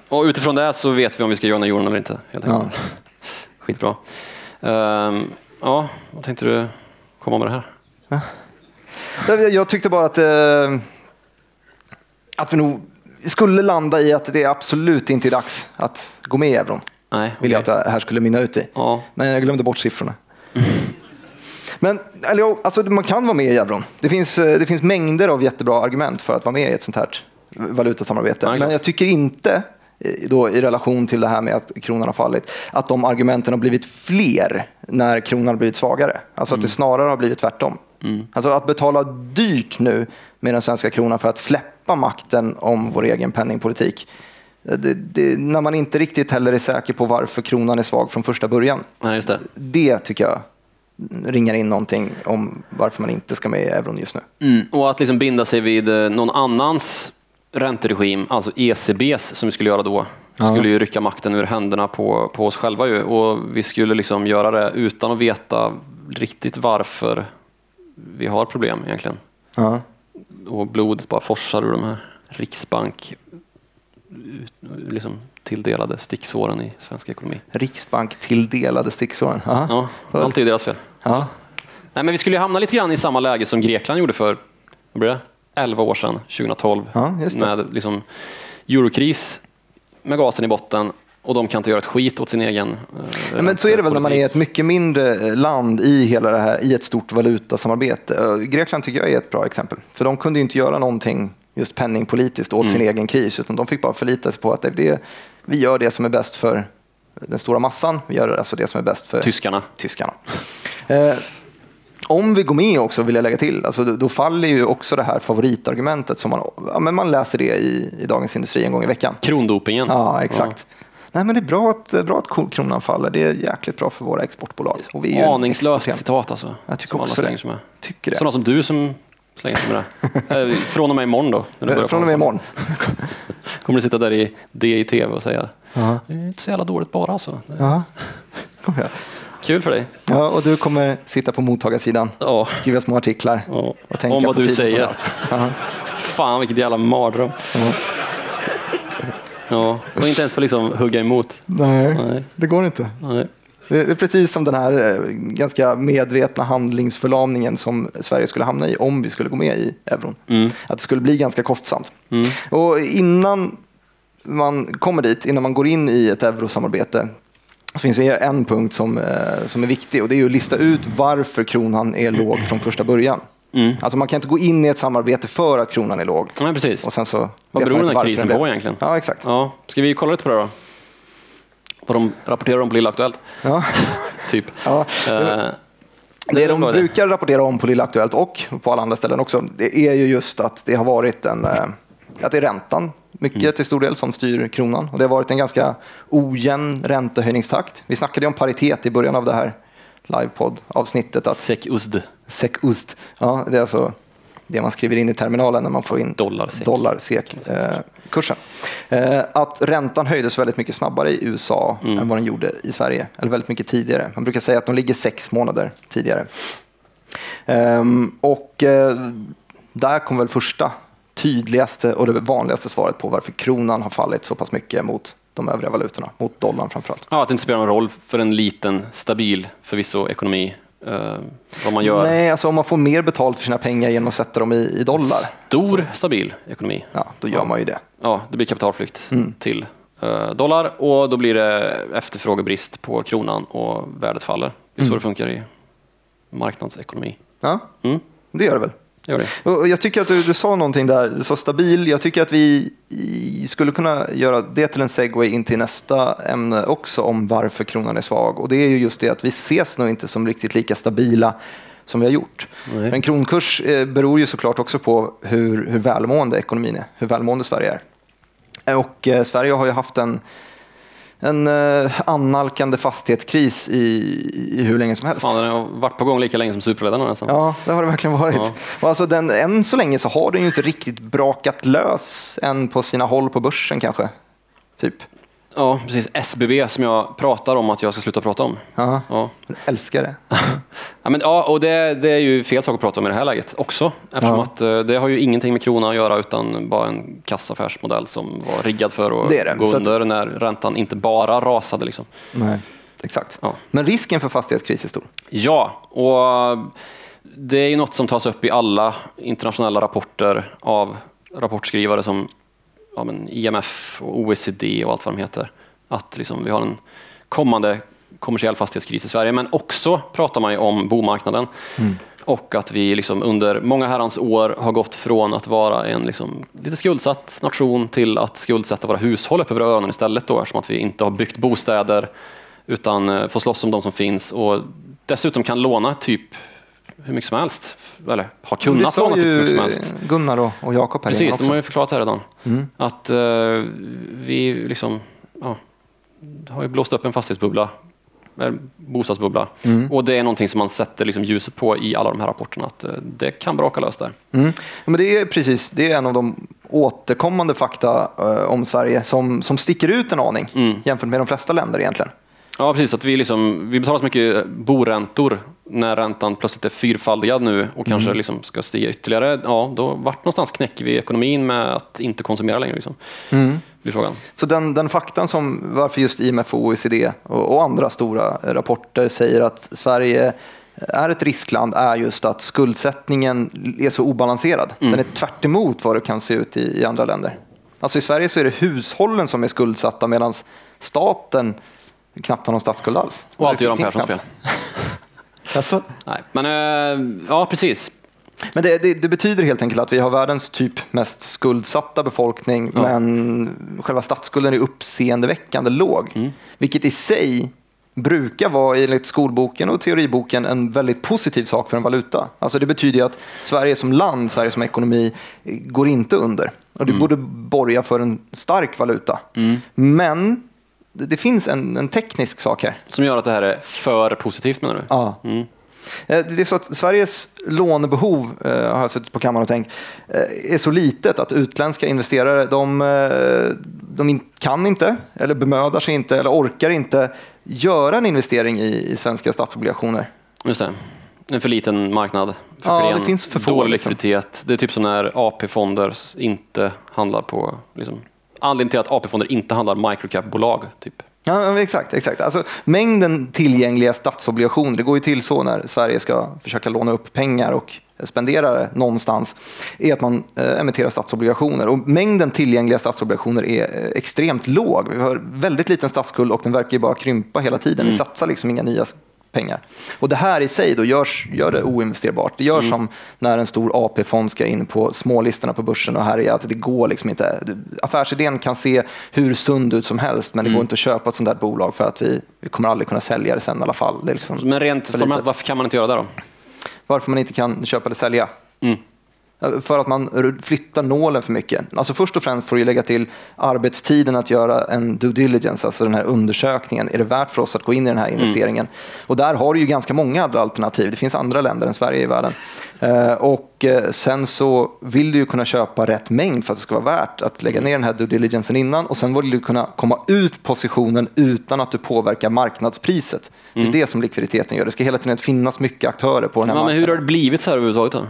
Och utifrån det så vet vi om vi ska göra den jorden eller inte. Helt Ja. enkelt. *laughs* Skitbra. Ehm, ja, vad tänkte du komma med det här? Jag, jag tyckte bara att, eh, att vi nog skulle landa i att det absolut inte är dags att gå med i euron. Nej, Vill jag att det här skulle mynna ut i. Ja, Men jag glömde bort siffrorna. *laughs* Men eller, alltså, man kan vara med i euron. Det finns, eh, det finns mängder av jättebra argument för att vara med i ett sånt här valutasamarbete. Ja. Men jag tycker inte, då, i relation till det här med att kronan har fallit, att de argumenten har blivit fler när kronan har blivit svagare. Alltså Mm. att det snarare har blivit tvärtom. Alltså att betala dyrt nu med den svenska kronan för att släppa makten om vår egen penningpolitik. Det, det, när man inte riktigt heller är säker på varför kronan är svag från första början Nej, just det. det tycker jag ringar in någonting om varför man inte ska med i euron just nu. Mm. Och att liksom binda sig vid eh, någon annans ränteregim, alltså ECBs som vi skulle göra då, Ja. skulle ju rycka makten ur händerna på, på oss själva ju. Och vi skulle liksom göra det utan att veta riktigt varför vi har problem egentligen. Ja. Och blodet bara forsar ur de här Riksbank liksom tilldelade sticksåren i svensk ekonomi. Riksbank tilldelade sticksåren. Ja. Ja, allt är deras fel. Ja. Nej, men vi skulle ju hamna lite grann i samma läge som Grekland gjorde för vad blir det? 11 år sedan, 2012, Ja, med liksom eurokris med gasen i botten och de kan inte göra ett skit åt sin egen eh, men så är det väl när man är ett mycket mindre land i hela det här, i ett stort valutasamarbete. Eh, Grekland tycker jag är ett bra exempel. För de kunde ju inte göra någonting just penningpolitiskt åt sin egen kris, utan de fick bara förlita sig på att det, vi gör det som är bäst för den stora massan. Vi gör alltså det som är bäst för Tyskarna. tyskarna. Eh, om vi går med också, vill jag lägga till, alltså, då, då faller ju också det här favoritargumentet som man, ja, men man läser det i, i Dagens Industri en gång i veckan. Krondopingen. Ja, exakt. Nej, men det är bra att, bra att kronan faller. Det är jäkligt bra för våra exportbolag. Och vi är Aningslöst citat alltså. Jag tycker som också det. sig med. Tycker det. Sådana som du som slänger sig med det. Eh, Från och med imorgon då. När du börjar Från och med imorgon. *laughs* Kommer du sitta där i D i TV och säga det är inte så jävla dåligt bara alltså. Ja. Igen. Kul för dig. ja, och du kommer sitta på mottagarsidan, Ja. skriva små artiklar Ja. och tänka Om vad på du säger. Ja. Fan vilket jävla mardröm. Ja, och inte ens få liksom hugga emot. Nej, Nej. det går inte. Nej. Det är precis som den här eh, ganska medvetna handlingsförlamningen som Sverige skulle hamna i om vi skulle gå med i euron. Mm. Att det skulle bli ganska kostsamt. Och innan man kommer dit, innan man går in i ett eurosamarbete, så finns det en punkt som, eh, som är viktig och det är att lista ut varför kronan är låg från första början. Mm. Alltså man kan inte gå in i ett samarbete för att kronan är låg. Nej, precis. Och sen så Vad beror den här krisen på egentligen? Ja, exakt. Ja, ska vi kolla lite på det då? Vad de rapporterar om på Lilla Aktuellt? Ja. *laughs* Typ. Ja. Eh, Det de brukar rapportera om på Lilla Aktuellt och på alla andra ställen också, det är ju just att det har varit en, eh, att det är räntan mycket Mm. till stor del som styr kronan. Och det har varit en ganska ojämn räntehöjningstakt. Vi snackade om paritet i början av det här livepodd-avsnittet. Att Sek USD. SEK-USD, ja, det är alltså det man skriver in i terminalen när man får in Dollar, SEK. dollar SEK, eh, kursen. Eh, att räntan höjdes väldigt mycket snabbare i USA Mm. än vad den gjorde i Sverige. Eller väldigt mycket tidigare. Man brukar säga att de ligger sex månader tidigare. Ehm, och eh, där kom väl första tydligaste och det vanligaste svaret på varför kronan har fallit så pass mycket mot de övriga valutorna, mot dollarn framförallt. Ja, att det inte spelar någon roll för en liten, stabil, förvisso ekonomi, eh, vad man gör. Nej, alltså om man får mer betalt för sina pengar genom att sätta dem i, i dollar, Stor, stabil ekonomi. ja, då gör man ju det. Ja, det blir kapitalflykt Mm. till eh, dollar och då blir det efterfrågebrist på kronan och värdet faller. Det är så Mm. det funkar i marknadsekonomi. Ja, Mm. det gör det väl. Gör det. Och Jag tycker att du, du sa någonting där, du sa stabil. Jag tycker att vi skulle kunna göra det till en segway in till nästa ämne också om varför kronan är svag. Och det är ju just det att vi ses nog inte som riktigt lika stabila som vi har gjort. Nej. Men kronkurs eh, beror ju såklart också på hur, hur välmående ekonomin är, hur välmående Sverige är. Och eh, Sverige har ju haft en, en eh, annalkande fastighetskris i, i hur länge som helst. Fan, den har varit på gång lika länge som Superledarna nästan. Ja, det har det verkligen varit. Ja. Och alltså den, än så länge så har den ju inte riktigt brakat lös än på sina håll på börsen kanske. Typ. Ja, precis. SBB som jag pratar om att jag ska sluta prata om. Ja, Ja. jag älskar det. *laughs* Ja, men, ja, och det, det är ju fel sak att prata om i det här läget också. Eftersom Ja. att eh, det har ju ingenting med krona att göra utan bara en kassaffärsmodell som var riggad för att Det det. gå Så att- under när räntan inte bara rasade. Liksom. Nej, exakt. Ja. Men risken för fastighetskris är stor. Ja, och det är ju något som tas upp i alla internationella rapporter av rapportskrivare som ja, men IMF och OECD och allt vad de heter. Att liksom vi har en kommande kommersiell fastighetskris i Sverige. Men också pratar man ju om bomarknaden. Och att vi liksom under många herrans år har gått från att vara en liksom lite skuldsatt nation till att skuldsätta våra hushåll upp över öronen istället. Då, eftersom att vi inte har byggt bostäder utan eh, får slåss om de som finns och dessutom kan låna typ hur mycket som helst. Eller har kunnat låna typ hur mycket som helst. Gunnar och, och Jakob här Precis, också. de har ju förklarat här redan. Mm. Att eh, vi liksom, ja, har ju blåst upp en fastighetsbubbla, en bostadsbubbla. Mm. Och det är någonting som man sätter liksom ljuset på i alla de här rapporterna, att eh, det kan braka lös där. Mm. Men det är precis, det är en av de återkommande fakta eh, om Sverige som, som sticker ut en aning Mm. jämfört med de flesta länder egentligen. Ja, precis. Att vi, liksom, vi betalar så mycket boräntor när räntan plötsligt är fyrfaldigad nu och kanske Mm. liksom ska stiga ytterligare. Ja, då vart någonstans knäcker vi ekonomin med att inte konsumera längre. Liksom, Mm. frågan. Så den, den faktan som varför just IMF och OECD och, och andra stora rapporter säger att Sverige är ett riskland är just att skuldsättningen är så obalanserad. Mm. Den är tvärt emot vad det kan se ut i, i andra länder. Alltså i Sverige så är det hushållen som är skuldsatta medan staten knappt har någon statsskuld alls. Och allt Det Göran Perssons fel. *laughs* Alltså, Nej, men eh, ja, precis. men det, det, det betyder helt enkelt att vi har världens typ mest skuldsatta befolkning Ja. men själva statsskulden är uppseendeväckande låg. Mm. Vilket i sig brukar vara enligt skolboken och teoriboken en väldigt positiv sak för en valuta. Alltså det betyder att Sverige som land, Sverige som ekonomi går inte under. Och det borde borga för en stark valuta. Men det, finns en, en teknisk sak här. Som gör att det här är för positivt menar du? Ja. Mm. Eh, Det är så att Sveriges lånebehov, eh, har jag suttit på kammaren och tänkt, eh, är så litet att utländska investerare de, de kan inte, eller bemödar sig inte, eller orkar inte göra en investering i, i svenska statsobligationer. Just det. En för liten marknad. För Ja, klen, det finns för få, Dålig liksom. likviditet. Det är typ som när AP-fonder inte handlar på... Liksom, anledningen till att AP-fonder inte handlar microcap-bolag. Typ. Ja, exakt. exakt. Alltså, mängden tillgängliga statsobligationer, det går ju till så när Sverige ska försöka låna upp pengar och spendera det någonstans, är att man eh, emitterar statsobligationer. Och mängden tillgängliga statsobligationer är eh, extremt låg. Vi har väldigt liten statsskuld och den verkar ju bara krympa hela tiden. Vi satsar liksom inga nya pengar. Och det här i sig då görs, gör det oinvesterbart. Det gör som när en stor AP-fond ska in på smålistorna på börsen och här är att det går liksom inte. Affärsidén kan se hur sund ut som helst men det går inte att köpa ett sånt där bolag för att vi, vi kommer aldrig kunna sälja det sen i alla fall. Liksom Men rent formellt, varför kan man inte göra det då? Varför man inte kan köpa eller sälja? Mm. För att man flyttar nålen för mycket. Alltså först och främst får du lägga till arbetstiden att göra en due diligence, alltså den här undersökningen. Är det värt för oss att gå in i den här investeringen? Och där har du ju ganska många andra alternativ. Det finns andra länder än Sverige i världen. Eh, Och eh, sen så vill du ju kunna köpa rätt mängd för att det ska vara värt att lägga ner den här due diligencen innan och sen vill du kunna komma ut positionen utan att du påverkar marknadspriset. Det är det som likviditeten gör. Det ska hela tiden finnas mycket aktörer på den här Ja, men marknaden. hur har det blivit så här överhuvudtaget då?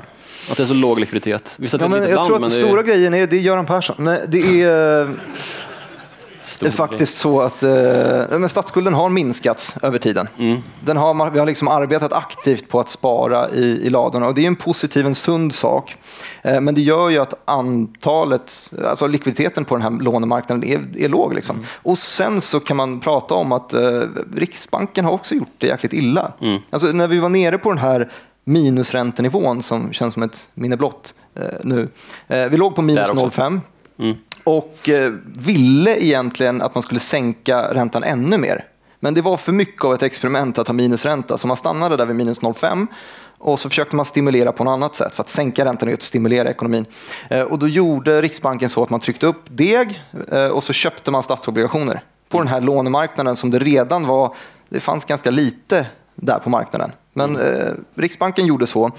Att det är så låg likviditet? Visst att det Ja, är men jag land, tror att men den det är stora grejen är, det är Göran Persson. Nej, det är eh, stor faktiskt så att eh, men statsskulden har minskats över tiden. Mm. Den har, vi har liksom arbetat aktivt på att spara i, i ladorna och det är en positiv, en sund sak. Eh, men det gör ju att antalet, alltså likviditeten på den här lånemarknaden är, är låg. Liksom. Mm. Och sen så kan man prata om att eh, Riksbanken har också gjort det jäkligt illa. Mm. Alltså, när vi var nere på den här minusräntenivån som känns som ett minne blott eh, nu. Eh, vi låg på minus Där också. 0,5 Mm. och eh, ville egentligen att man skulle sänka räntan ännu mer. Men det var för mycket av ett experiment att ha minusränta, så man stannade där vid minus 0,5 och så försökte man stimulera på något annat sätt. För att sänka räntan är att stimulera ekonomin. Och då gjorde Riksbanken så att man tryckte upp deg och så köpte man statsobligationer på den här lånemarknaden som det redan var, det fanns ganska lite där på marknaden. Men eh, Riksbanken gjorde så.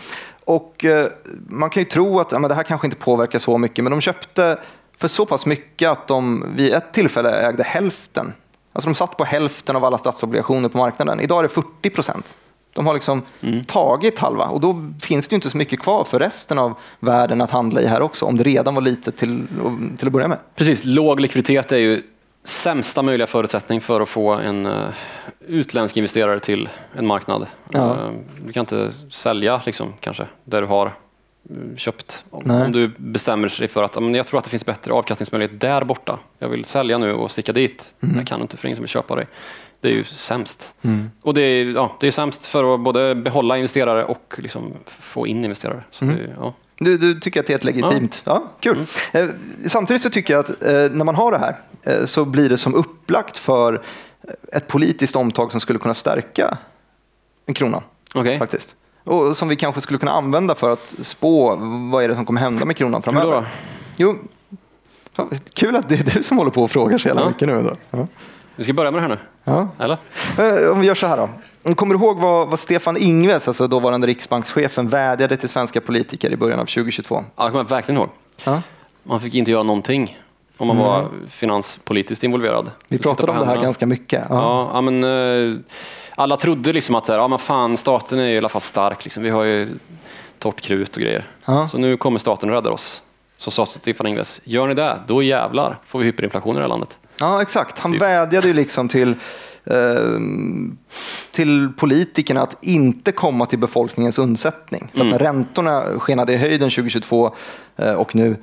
Och eh, man kan ju tro att ja, men det här kanske inte påverkar så mycket, men de köpte för så pass mycket att de vid ett tillfälle ägde hälften. Alltså de satt på hälften av alla statsobligationer på marknaden. Idag är det 40 procent. De har liksom tagit halva och då finns det ju inte så mycket kvar för resten av världen att handla i här också, om det redan var lite till, till att börja med. Precis, låg likviditet är ju sämsta möjliga förutsättning för att få en uh, utländsk investerare till en marknad. Ja. Uh, du kan inte sälja liksom, kanske där du har uh, köpt. Om, Nej. om du bestämmer sig för att "Ja, men jag tror att det finns bättre avkastningsmöjlighet där borta. Jag vill sälja nu och sticka dit. Jag kan inte för ingen som vill köpa dig. Det är ju sämst. Och det är, ja, det är sämst för att både behålla investerare och liksom få in investerare. Så det, ja. Du, du tycker att det är ett legitimt? Ja, kul. Eh, samtidigt så tycker jag att eh, när man har det här eh, så blir det som upplagt för ett politiskt omtag som skulle kunna stärka kronan. Okej. Faktiskt. Och som vi kanske skulle kunna använda för att spå vad är det som kommer hända med kronan framöver. då? Jo, ja, kul att det är du som håller på och frågar så jävla Ja. mycket nu. Då. Ja. Vi ska börja med det här nu. Ja. Eller? Om vi gör så här då. Kommer du ihåg vad, vad Stefan Ingves, alltså dåvarande riksbankschefen, vädjade till svenska politiker i början av 2022? Ja, det kommer jag verkligen ihåg. Ja. Man fick inte göra någonting om man var finanspolitiskt involverad. Mm. Vi pratade om det här ganska mycket. Ja. Ja, men, eh, alla trodde liksom att ja, men fan, staten är i alla fall stark. Liksom. Vi har ju torrt krut och grejer. Ja. Så nu kommer staten och räddar oss. Så sa Stefan Ingves, gör ni det, då jävlar får vi hyperinflation i det här landet. Ja, exakt. Han Typ. vädjade ju liksom till, till politikerna att inte komma till befolkningens undsättning. Så att när räntorna skenade i höjden 2022 eh, och nu eh,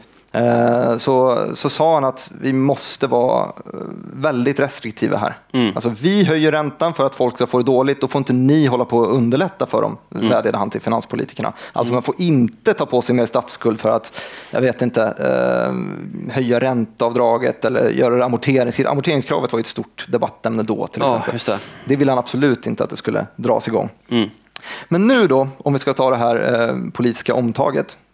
så, så sa han att vi måste vara eh, väldigt restriktiva här. Alltså, vi höjer räntan för att folk ska få det dåligt, då får inte ni hålla på och underlätta för dem, vädjade han till finanspolitikerna. Alltså man får inte ta på sig mer statsskuld för att, jag vet inte, eh, höja ränteavdraget eller göra det amorterings... Amorteringskravet var ett stort debattämne då till exempel. just det. Det ville han absolut inte att det skulle dras igång. Mm. Men nu då, om vi ska ta det här eh, politiska omtaget, eh,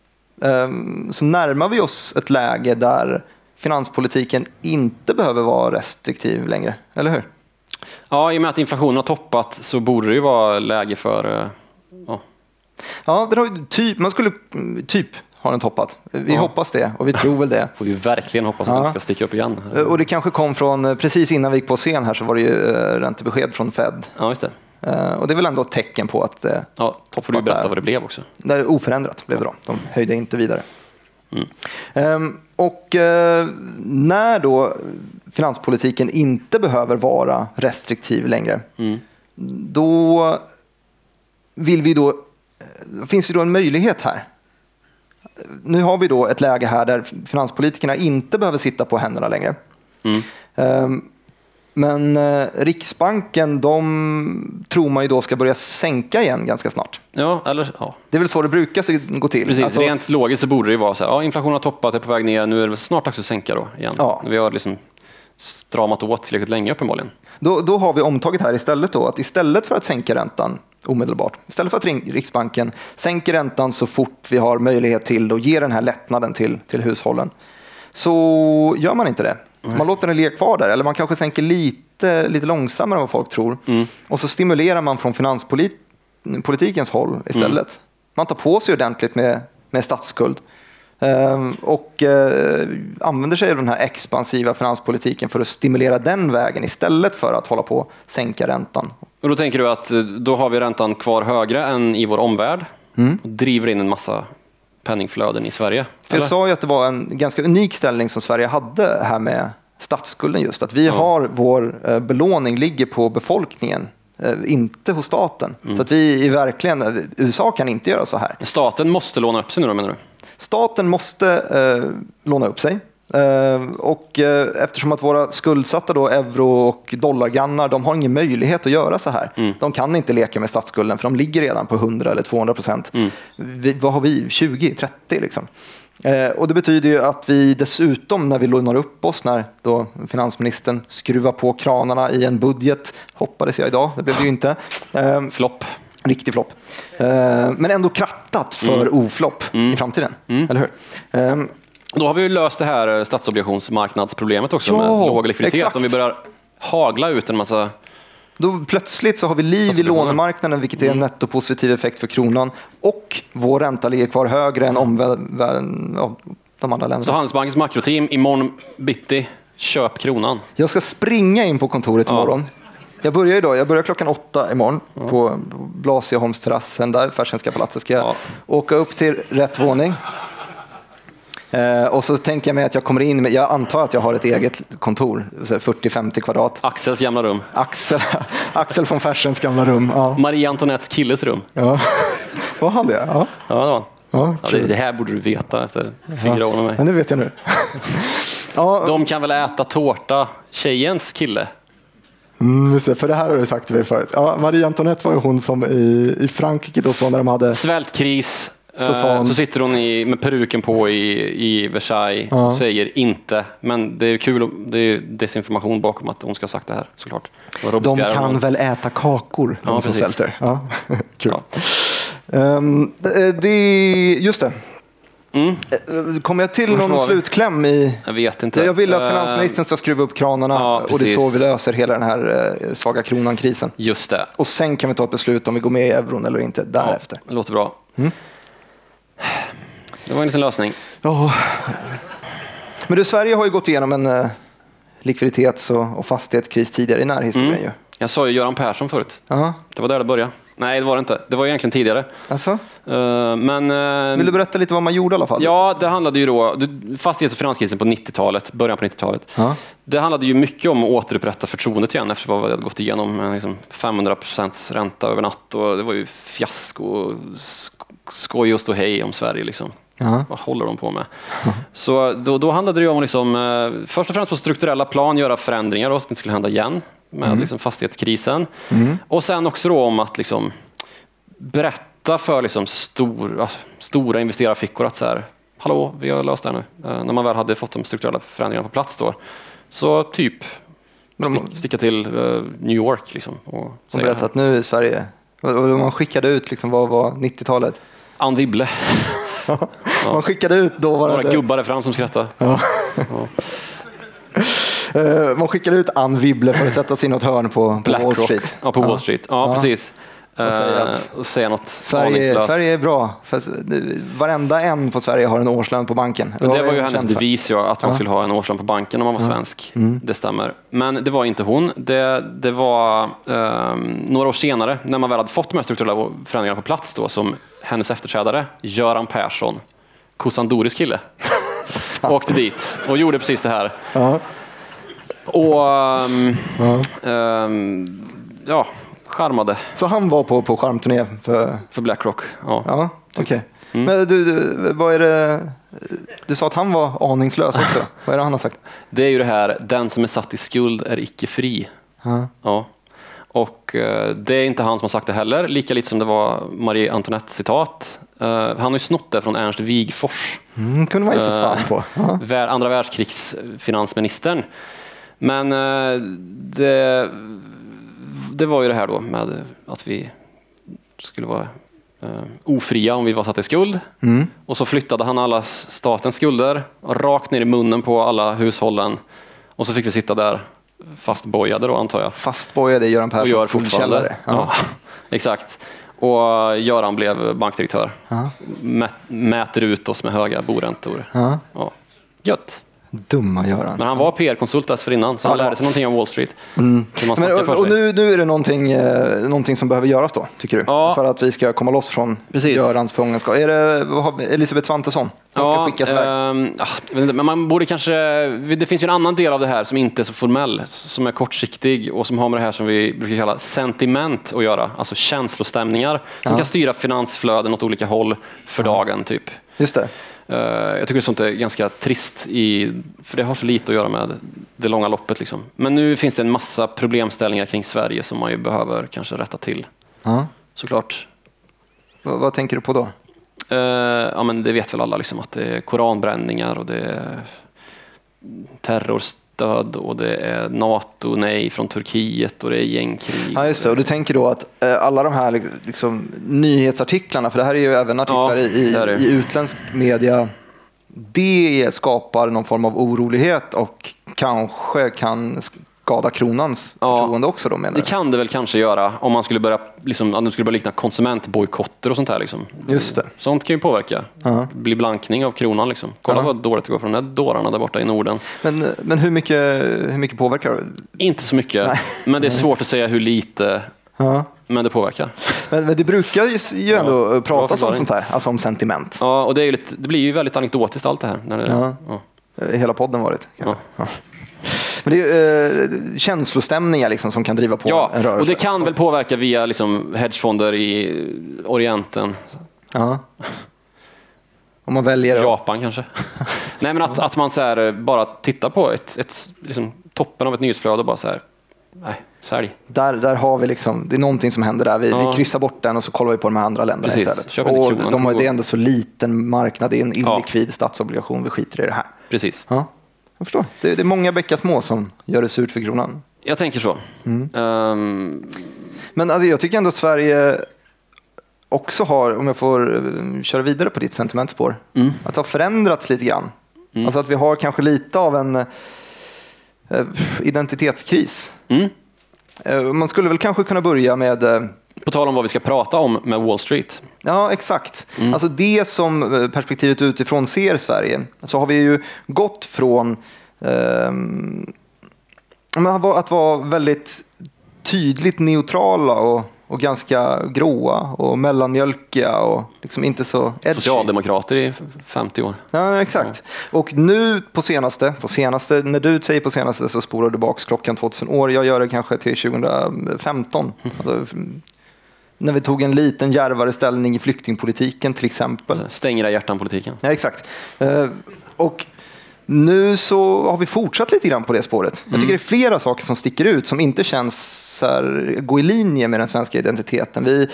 så närmar vi oss ett läge där finanspolitiken inte behöver vara restriktiv längre, eller hur? Ja, i och med att inflationen har toppat så borde det ju vara läge för eh, ja, Ja, den har typ, man skulle mm, typ ha den toppat. Vi Ja. hoppas det och vi tror väl det. får vi verkligen hoppas att Ja. den ska sticka upp igen. Eh, Och det kanske kom från, eh, precis innan vi gick på scen här så var det ju räntebesked från Fed. Ja, just det. Eh, Och det är väl ändå ett tecken på att eh, Ja, då får du berätta vad det blev också. det är oförändrat blev det då. De höjde inte vidare. Mm. Ehm, Och eh, när då finanspolitiken inte behöver vara restriktiv längre, Mm. då vill vi då, finns det då en möjlighet här. Nu har vi då ett läge här där finanspolitikerna inte behöver sitta på händerna längre. Mm. Men eh, Riksbanken, de tror man ju då ska börja sänka igen ganska snart. Ja, eller ja. Det är väl så det brukar gå till. Precis, Alltså, rent logiskt så borde det ju vara så här, ja, inflationen har toppat, är på väg ner, nu är det snart dags att sänka då igen. Ja. Vi har liksom stramat åt tillräckligt länge uppenbarligen. Då, då har vi omtaget här istället då att istället för att sänka räntan omedelbart, istället för att Riksbanken sänker räntan så fort vi har möjlighet till och ger den här lättnaden till, till hushållen, så gör man inte det. Man låter den ligga kvar där, eller man kanske sänker lite, lite långsammare än vad folk tror. Och så stimulerar man från finanspolitikens håll istället. Man tar på sig ordentligt med, med statsskuld. Ehm, och eh, använder sig av den här expansiva finanspolitiken för att stimulera den vägen istället för att hålla på och sänka räntan. Och då tänker du att eh, då har vi räntan kvar högre än i vår omvärld Mm. och driver in en massa penningflöden i Sverige? För jag eller? sa ju att det var en ganska unik ställning som Sverige hade här med statsskulden just. Att vi har vår eh, belåning ligger på befolkningen, eh, inte hos staten. Mm. Så att vi är verkligen, eh, USA kan inte göra så här. Staten måste låna upp sig nu då menar du? Staten måste eh, låna upp sig. Eh, Och eh, eftersom att våra skuldsatta då, euro och dollargrannar, de har ingen möjlighet att göra så här. Mm. De kan inte leka med statsskulden för de ligger redan på 100 eller 200 procent. Vi- Vad har vi? 20, 30 liksom. Eh, Och det betyder ju att vi dessutom när vi lånar upp oss, när då finansministern skruvar på kranarna i en budget, hoppades jag idag, det blev det ju inte. Eh, Flopp. Riktig flopp. Men ändå krattat för Mm. oflopp i framtiden. Eller hur? Då har vi ju löst det här eh, statsobligationsmarknadsproblemet också Ja, med låg likviditet. exakt. Om vi börjar hagla ut en massa... Då plötsligt så har vi liv i lånemarknaden, vilket är Mm. en nettopositiv effekt för kronan. Och vår ränta ligger kvar högre än omvärlden, ja, de andra Så länderna. Handelsbankens makroteam, imorgon bitti, köp kronan. Jag ska springa in på kontoret Ja. imorgon. Jag börjar idag, jag börjar klockan åtta imorgon på Blasieholmsterrassen där, Fersenska palatset. Ska jag Ja. åka upp till rätt våning. Eh, och så tänker jag mig att jag kommer in med, jag antar att jag har ett eget kontor, så här 40-50 kvadrat. Axels gamla rum. Axel, Axel från Fersens gamla rum. Ja. Marie Antoinettes killes rum. Ja. Var han det? Ja. Ja, det var han. Ja, Ja, det, det här borde du veta efter fyra år med mig. Men det vet jag nu. ja, De kan väl äta tårta, tjejens kille? mm, för det här har du sagt till mig förut. Ja, Marie Antoinette var ju hon som i, i Frankrike då så när de hade... Svältkris. Så Så, sa så sitter hon i, med peruken på i, i Versailles Ja. och säger inte. Men det är kul, det är desinformation bakom att hon ska ha sagt det här såklart. De kan väl äta kakor, de Ja, som precis. svälter. Ja. *laughs* Kul. Ja. Ehm, det, just det. Mm. Eh, Kommer jag till någon slutkläm i... Jag vet inte. Jag vill att Eh, finansministern ska skruva upp kranarna ja, och det är så vi löser hela den här eh, svaga kronan-krisen. Just det. Och sen kan vi ta ett beslut om vi går med i euron eller inte därefter. Ja, det låter bra. Mm. Det var en liten lösning. Ja. Men du, Sverige har ju gått igenom en eh, likviditets och, och fastighetskris tidigare i närhistorien Mm. ju. Jag sa ju Göran Persson förut. Ja, Det var där det började. Nej, det var det inte. Det var egentligen tidigare. alltså, Eh, Men... eh, vill du berätta lite vad man gjorde i alla fall? Ja, det handlade ju då, fastighets och finanskrisen på 90-talet, början på 90-talet. Ja. Det handlade ju mycket om att återupprätta förtroendet igen efter vad vi hade gått igenom liksom 500 procents ränta över natt och det var ju fiasko skoj och stå hej om Sverige liksom. Vad håller de på med? Så då, då handlade det om liksom, eh, först och främst på strukturella plan göra förändringar då, så att det inte skulle hända igen med liksom, fastighetskrisen. Och sen också då om att liksom, berätta för liksom, stor, stora investerarfickor att så här, hallå, vi har löst det här nu. Eh, när man väl hade fått de strukturella förändringarna på plats då. Så typ de- stick, sticka till eh, New York liksom, och Som säga berättade att nu är Sverige, och och man skickade ut, liksom, vad var 90-talet? Ann Wibble, *laughs* Man skickade ut några dåvarande, gubbar där fram som skrattar. *laughs* eh, man skickade ut Ann Wibble för att sätta sig i något hörn på, på Wall. Street. Ja, på Wall Street. Ja, Ja. precis. Och säga Eh, att och säga något Sverige. Sverige är bra. För det- varenda en på Sverige har en årslön på banken. Det är var ju hennes devis, ja, att man Ja. skulle ha en årslön på banken om man var svensk. Mm. Det stämmer. Men det var inte hon. Det, det var ehm, några år senare, när man väl hade fått de här strukturella förändringarna på plats, då, som hennes efterträdare, Göran Persson, kossan Doris kille, åkte dit och gjorde precis det här. Ja. Och ehm, ehm, ja, charmade Så han var på, på skärmturné för... för Blackrock. Ja. Ja, okej. Mm. Men du, du, vad är det... Du sa att han var aningslös också. *laughs* vad är det han har sagt? Det är ju det här, den som är satt i skuld är icke fri. Ja. Ja. Och eh, det är inte han som har sagt det heller, lika lite som det var Marie Antoinettes citat. Eh, han har ju snott det från Ernst Wigforss, Mm, kunde man sig Eh, fan på. *laughs* Vär- andra världskrigsfinansministern. Men det, det var ju det här då med att vi skulle vara ofria om vi var satta i skuld. Mm. Och så flyttade han alla statens skulder rakt ner i munnen på alla hushållen. Och så fick vi sitta där fastbojade då antar jag. Fastbojade Göran Perssons fortfarande. Ja. Ja. *laughs* exakt. Och Göran blev bankdirektör. Ja. Mät, mäter ut oss med höga boräntor. Ja. Ja. Gött. Dumma Göran. Men han var PR-konsult dessförinnan, så han Ja. lärde sig någonting om Wall Street. Man Men, och, och nu, nu är det någonting, eh, någonting som behöver göras då, tycker du? Ja. För att vi ska komma loss från Precis. Görans fångenskap. Är det Elisabeth Svantesson? Hon ska skickas iväg. ja, inte, men man borde kanske... Det finns ju en annan del av det här som inte är så formell, som är kortsiktig och som har med det här som vi brukar kalla sentiment att göra, alltså känslostämningar som Ja. kan styra finansflöden åt olika håll för dagen. typ. Just det. Eh, jag tycker sånt är ganska trist, i, för det har så lite att göra med det långa loppet. Liksom. Men nu finns det en massa problemställningar kring Sverige som man ju behöver kanske rätta till, Ja. såklart. Vad, vad tänker du på då? Eh, ja, men det vet väl alla, liksom, att det är koranbränningar och det är terrorstöd och det är NATO-nej från Turkiet och det är gängkrig. Ja, just det. Och du tänker då att eh, alla de här liksom, nyhetsartiklarna, för det här är ju även artiklar Ja, i, det det. i utländsk media, det skapar någon form av orolighet och kanske kan skada kronans Ja. förtroende också då menar Det du? kan det väl kanske göra om man skulle börja, liksom, om det skulle börja likna konsumentbojkotter och sånt här. Liksom. Just det. Sånt kan ju påverka. Ja. Det blir blankning av kronan. Liksom. Kolla Ja. vad dåligt det går för de där dårarna där borta i Norden. Men, men hur, mycket, hur mycket påverkar det? Inte så mycket, men det är svårt att säga hur lite, Ja. men det påverkar. Men, men det brukar ju, ju ändå bra pratas om sånt här, alltså om sentiment. Ja, och det, lite, det blir ju väldigt anekdotiskt allt det här. När det, Ja. ja. Hela podden varit. Ja. Ja. Men det är eh, känslostämningar liksom som kan driva på Ja, en rörelse. och det kan väl påverka via liksom hedgefonder i Orienten, Ja. Om man väljer Japan kanske. *laughs* Nej, men att, att man så här, eh, bara tittar på ett, ett, liksom, toppen av ett nyhetsflöde och bara så här, nej, sälj. Där, där har vi liksom, det är någonting som händer där. Vi, Ja. vi kryssar bort den och så kollar vi på de här andra länderna Precis. istället. Köp och de har, det är ändå så liten marknad, det är en illikvid statsobligation, vi skiter i det här. Precis. Ja, jag förstår. Det, det är många bäckar små som gör det surt för kronan. Jag tänker så. Mm. Ehm, Men alltså, jag tycker ändå att Sverige också har, om jag får eh, köra vidare på ditt sentimentspår, Mm. att det har förändrats lite grann. Alltså att vi har kanske lite av en eh, identitetskris. mm. Eh, man skulle väl kanske kunna börja med eh, På tal om vad vi ska prata om med Wall Street. Ja, exakt. Mm. Alltså det som eh, perspektivet utifrån ser Sverige, så har vi ju gått från men att vara- väldigt tydligt neutrala och, och ganska gråa och mellanmjölkiga och liksom inte så edgy. Socialdemokrater i 50 år. Ja, exakt. Och nu på senaste, på senaste, när du säger på senaste så spolar du baks klockan 2000 år. Jag gör det kanske till 2015. *laughs* Alltså, när vi tog en liten djärvare ställning i flyktingpolitiken till exempel. Stäng era hjärtan-politiken. Ja, exakt. Eh, Och nu så har vi fortsatt lite grann på det spåret. Jag tycker det är flera saker som sticker ut som inte känns så här, gå i linje med den svenska identiteten. Vi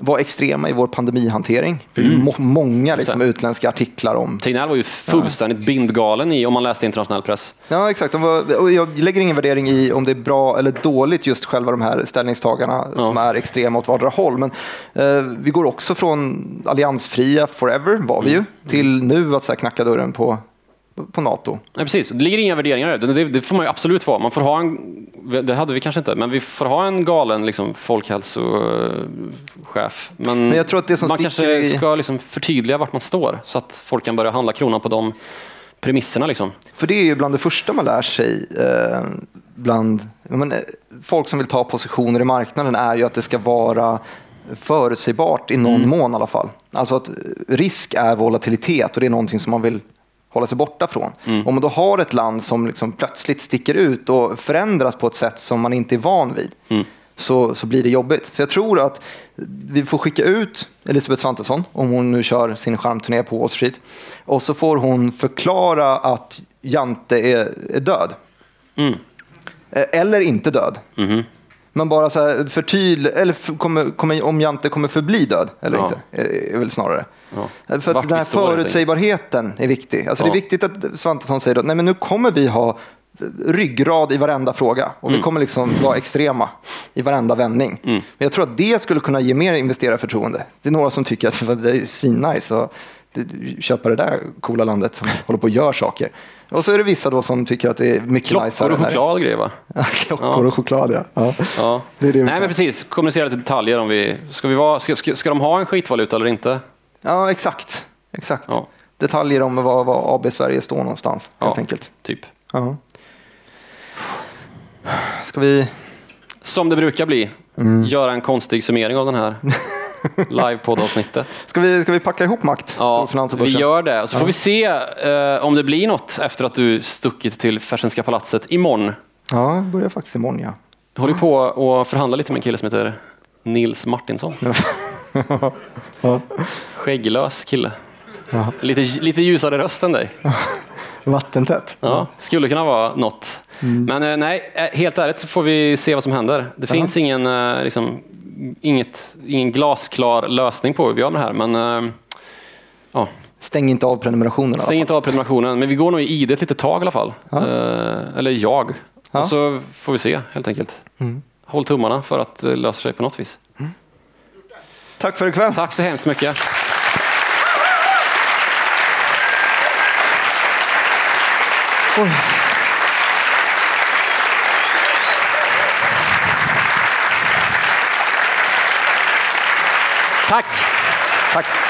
var extrema i vår pandemihantering. Ju må- många liksom, utländska artiklar om Tegnell var ju fullständigt bindgalen i om man läste internationell press. Ja, exakt. Var, och jag lägger ingen värdering i om det är bra eller dåligt just själva de här ställningstagarna som är extrema åt vardera håll. Men eh, vi går också från alliansfria forever, var vi ju, till nu att så här, knacka dörren på, på NATO. Nej, precis. Det ligger inga värderingar i det. det. Det får man ju absolut vara. Man får ha en, det hade vi kanske inte, men vi får ha en galen liksom, folkhälsochef. Men, Men jag tror att det som man kanske i- ska liksom förtydliga vart man står så att folk kan börja handla kronan på de premisserna. Liksom. För det är ju bland det första man lär sig eh, bland men, eh, folk som vill ta positioner i marknaden är ju att det ska vara förutsägbart i någon mån i alla fall. Alltså att eh, risk är volatilitet och det är någonting som man vill hålla sig borta från. Om man då har ett land som liksom plötsligt sticker ut och förändras på ett sätt som man inte är van vid så, så blir det jobbigt. Så jag tror att vi får skicka ut Elisabeth Svantesson, om hon nu kör sin charmturné på Wall Street. Och så får hon förklara att Jante är, är död. Mm. Eh, Eller inte död. Mhm. Men bara så här förtydliga, eller för, kommer, kommer, om Jante kommer förbli död eller Ja. inte. Är, är väl snarare. Ja. För att den här förutsägbarheten är viktig. Alltså det är Ja. viktigt att Svantesson säger att nej, men nu kommer vi ha ryggrad i varenda fråga och Mm. vi kommer liksom vara extrema i varenda vändning. Men jag tror att det skulle kunna ge mer investerarförtroende. Det är några som tycker att det är svinnice att köpa det där coola landet som *laughs* håller på och gör saker. Och så är det vissa då som tycker att det är mycket Klockor och choklad grejer va? Ja, *laughs* Klockor och choklad ja. ja. Ja. Det det Nej men precis, kommunicera lite detaljer om vi... Ska, vi vara, ska, ska, ska de ha en skitvaluta eller inte? Ja, exakt. exakt. Ja. Detaljer om var, var AB Sverige står någonstans, helt Ja. enkelt. Typ. Ja. Ska vi... Som det brukar bli, Mm. göra en konstig summering av den här *laughs* livepoddavsnittet. Ska vi, ska vi packa ihop makt? Ja, vi gör det. Så får vi se eh, om det blir något efter att du stuckit till Fersenska palatset imorgon. Ja, jag börjar faktiskt imorgon ja. Jag håller på och förhandla lite med en kille som heter Nils Martinsson. *laughs* ja. Skägglös kille. Ja. Lite, lite ljusare röst än dig. *laughs* Vattentätt. Ja, skulle kunna vara något. Men eh, nej, eh, helt ärligt så får vi se vad som händer. Det finns ingen, eh, liksom, inget, ingen glasklar lösning på hur vi gör med det här. Men ja, Stäng inte av prenumerationen. stäng inte av prenumerationen. Men vi går nog i id ett litet tag i alla fall. Ja. Eller jag. Ja. Och så får vi se helt enkelt. Håll tummarna för att det löser sig på något vis. Tack för ikväll. Tack så hemskt mycket. Oj. Tack! Tack.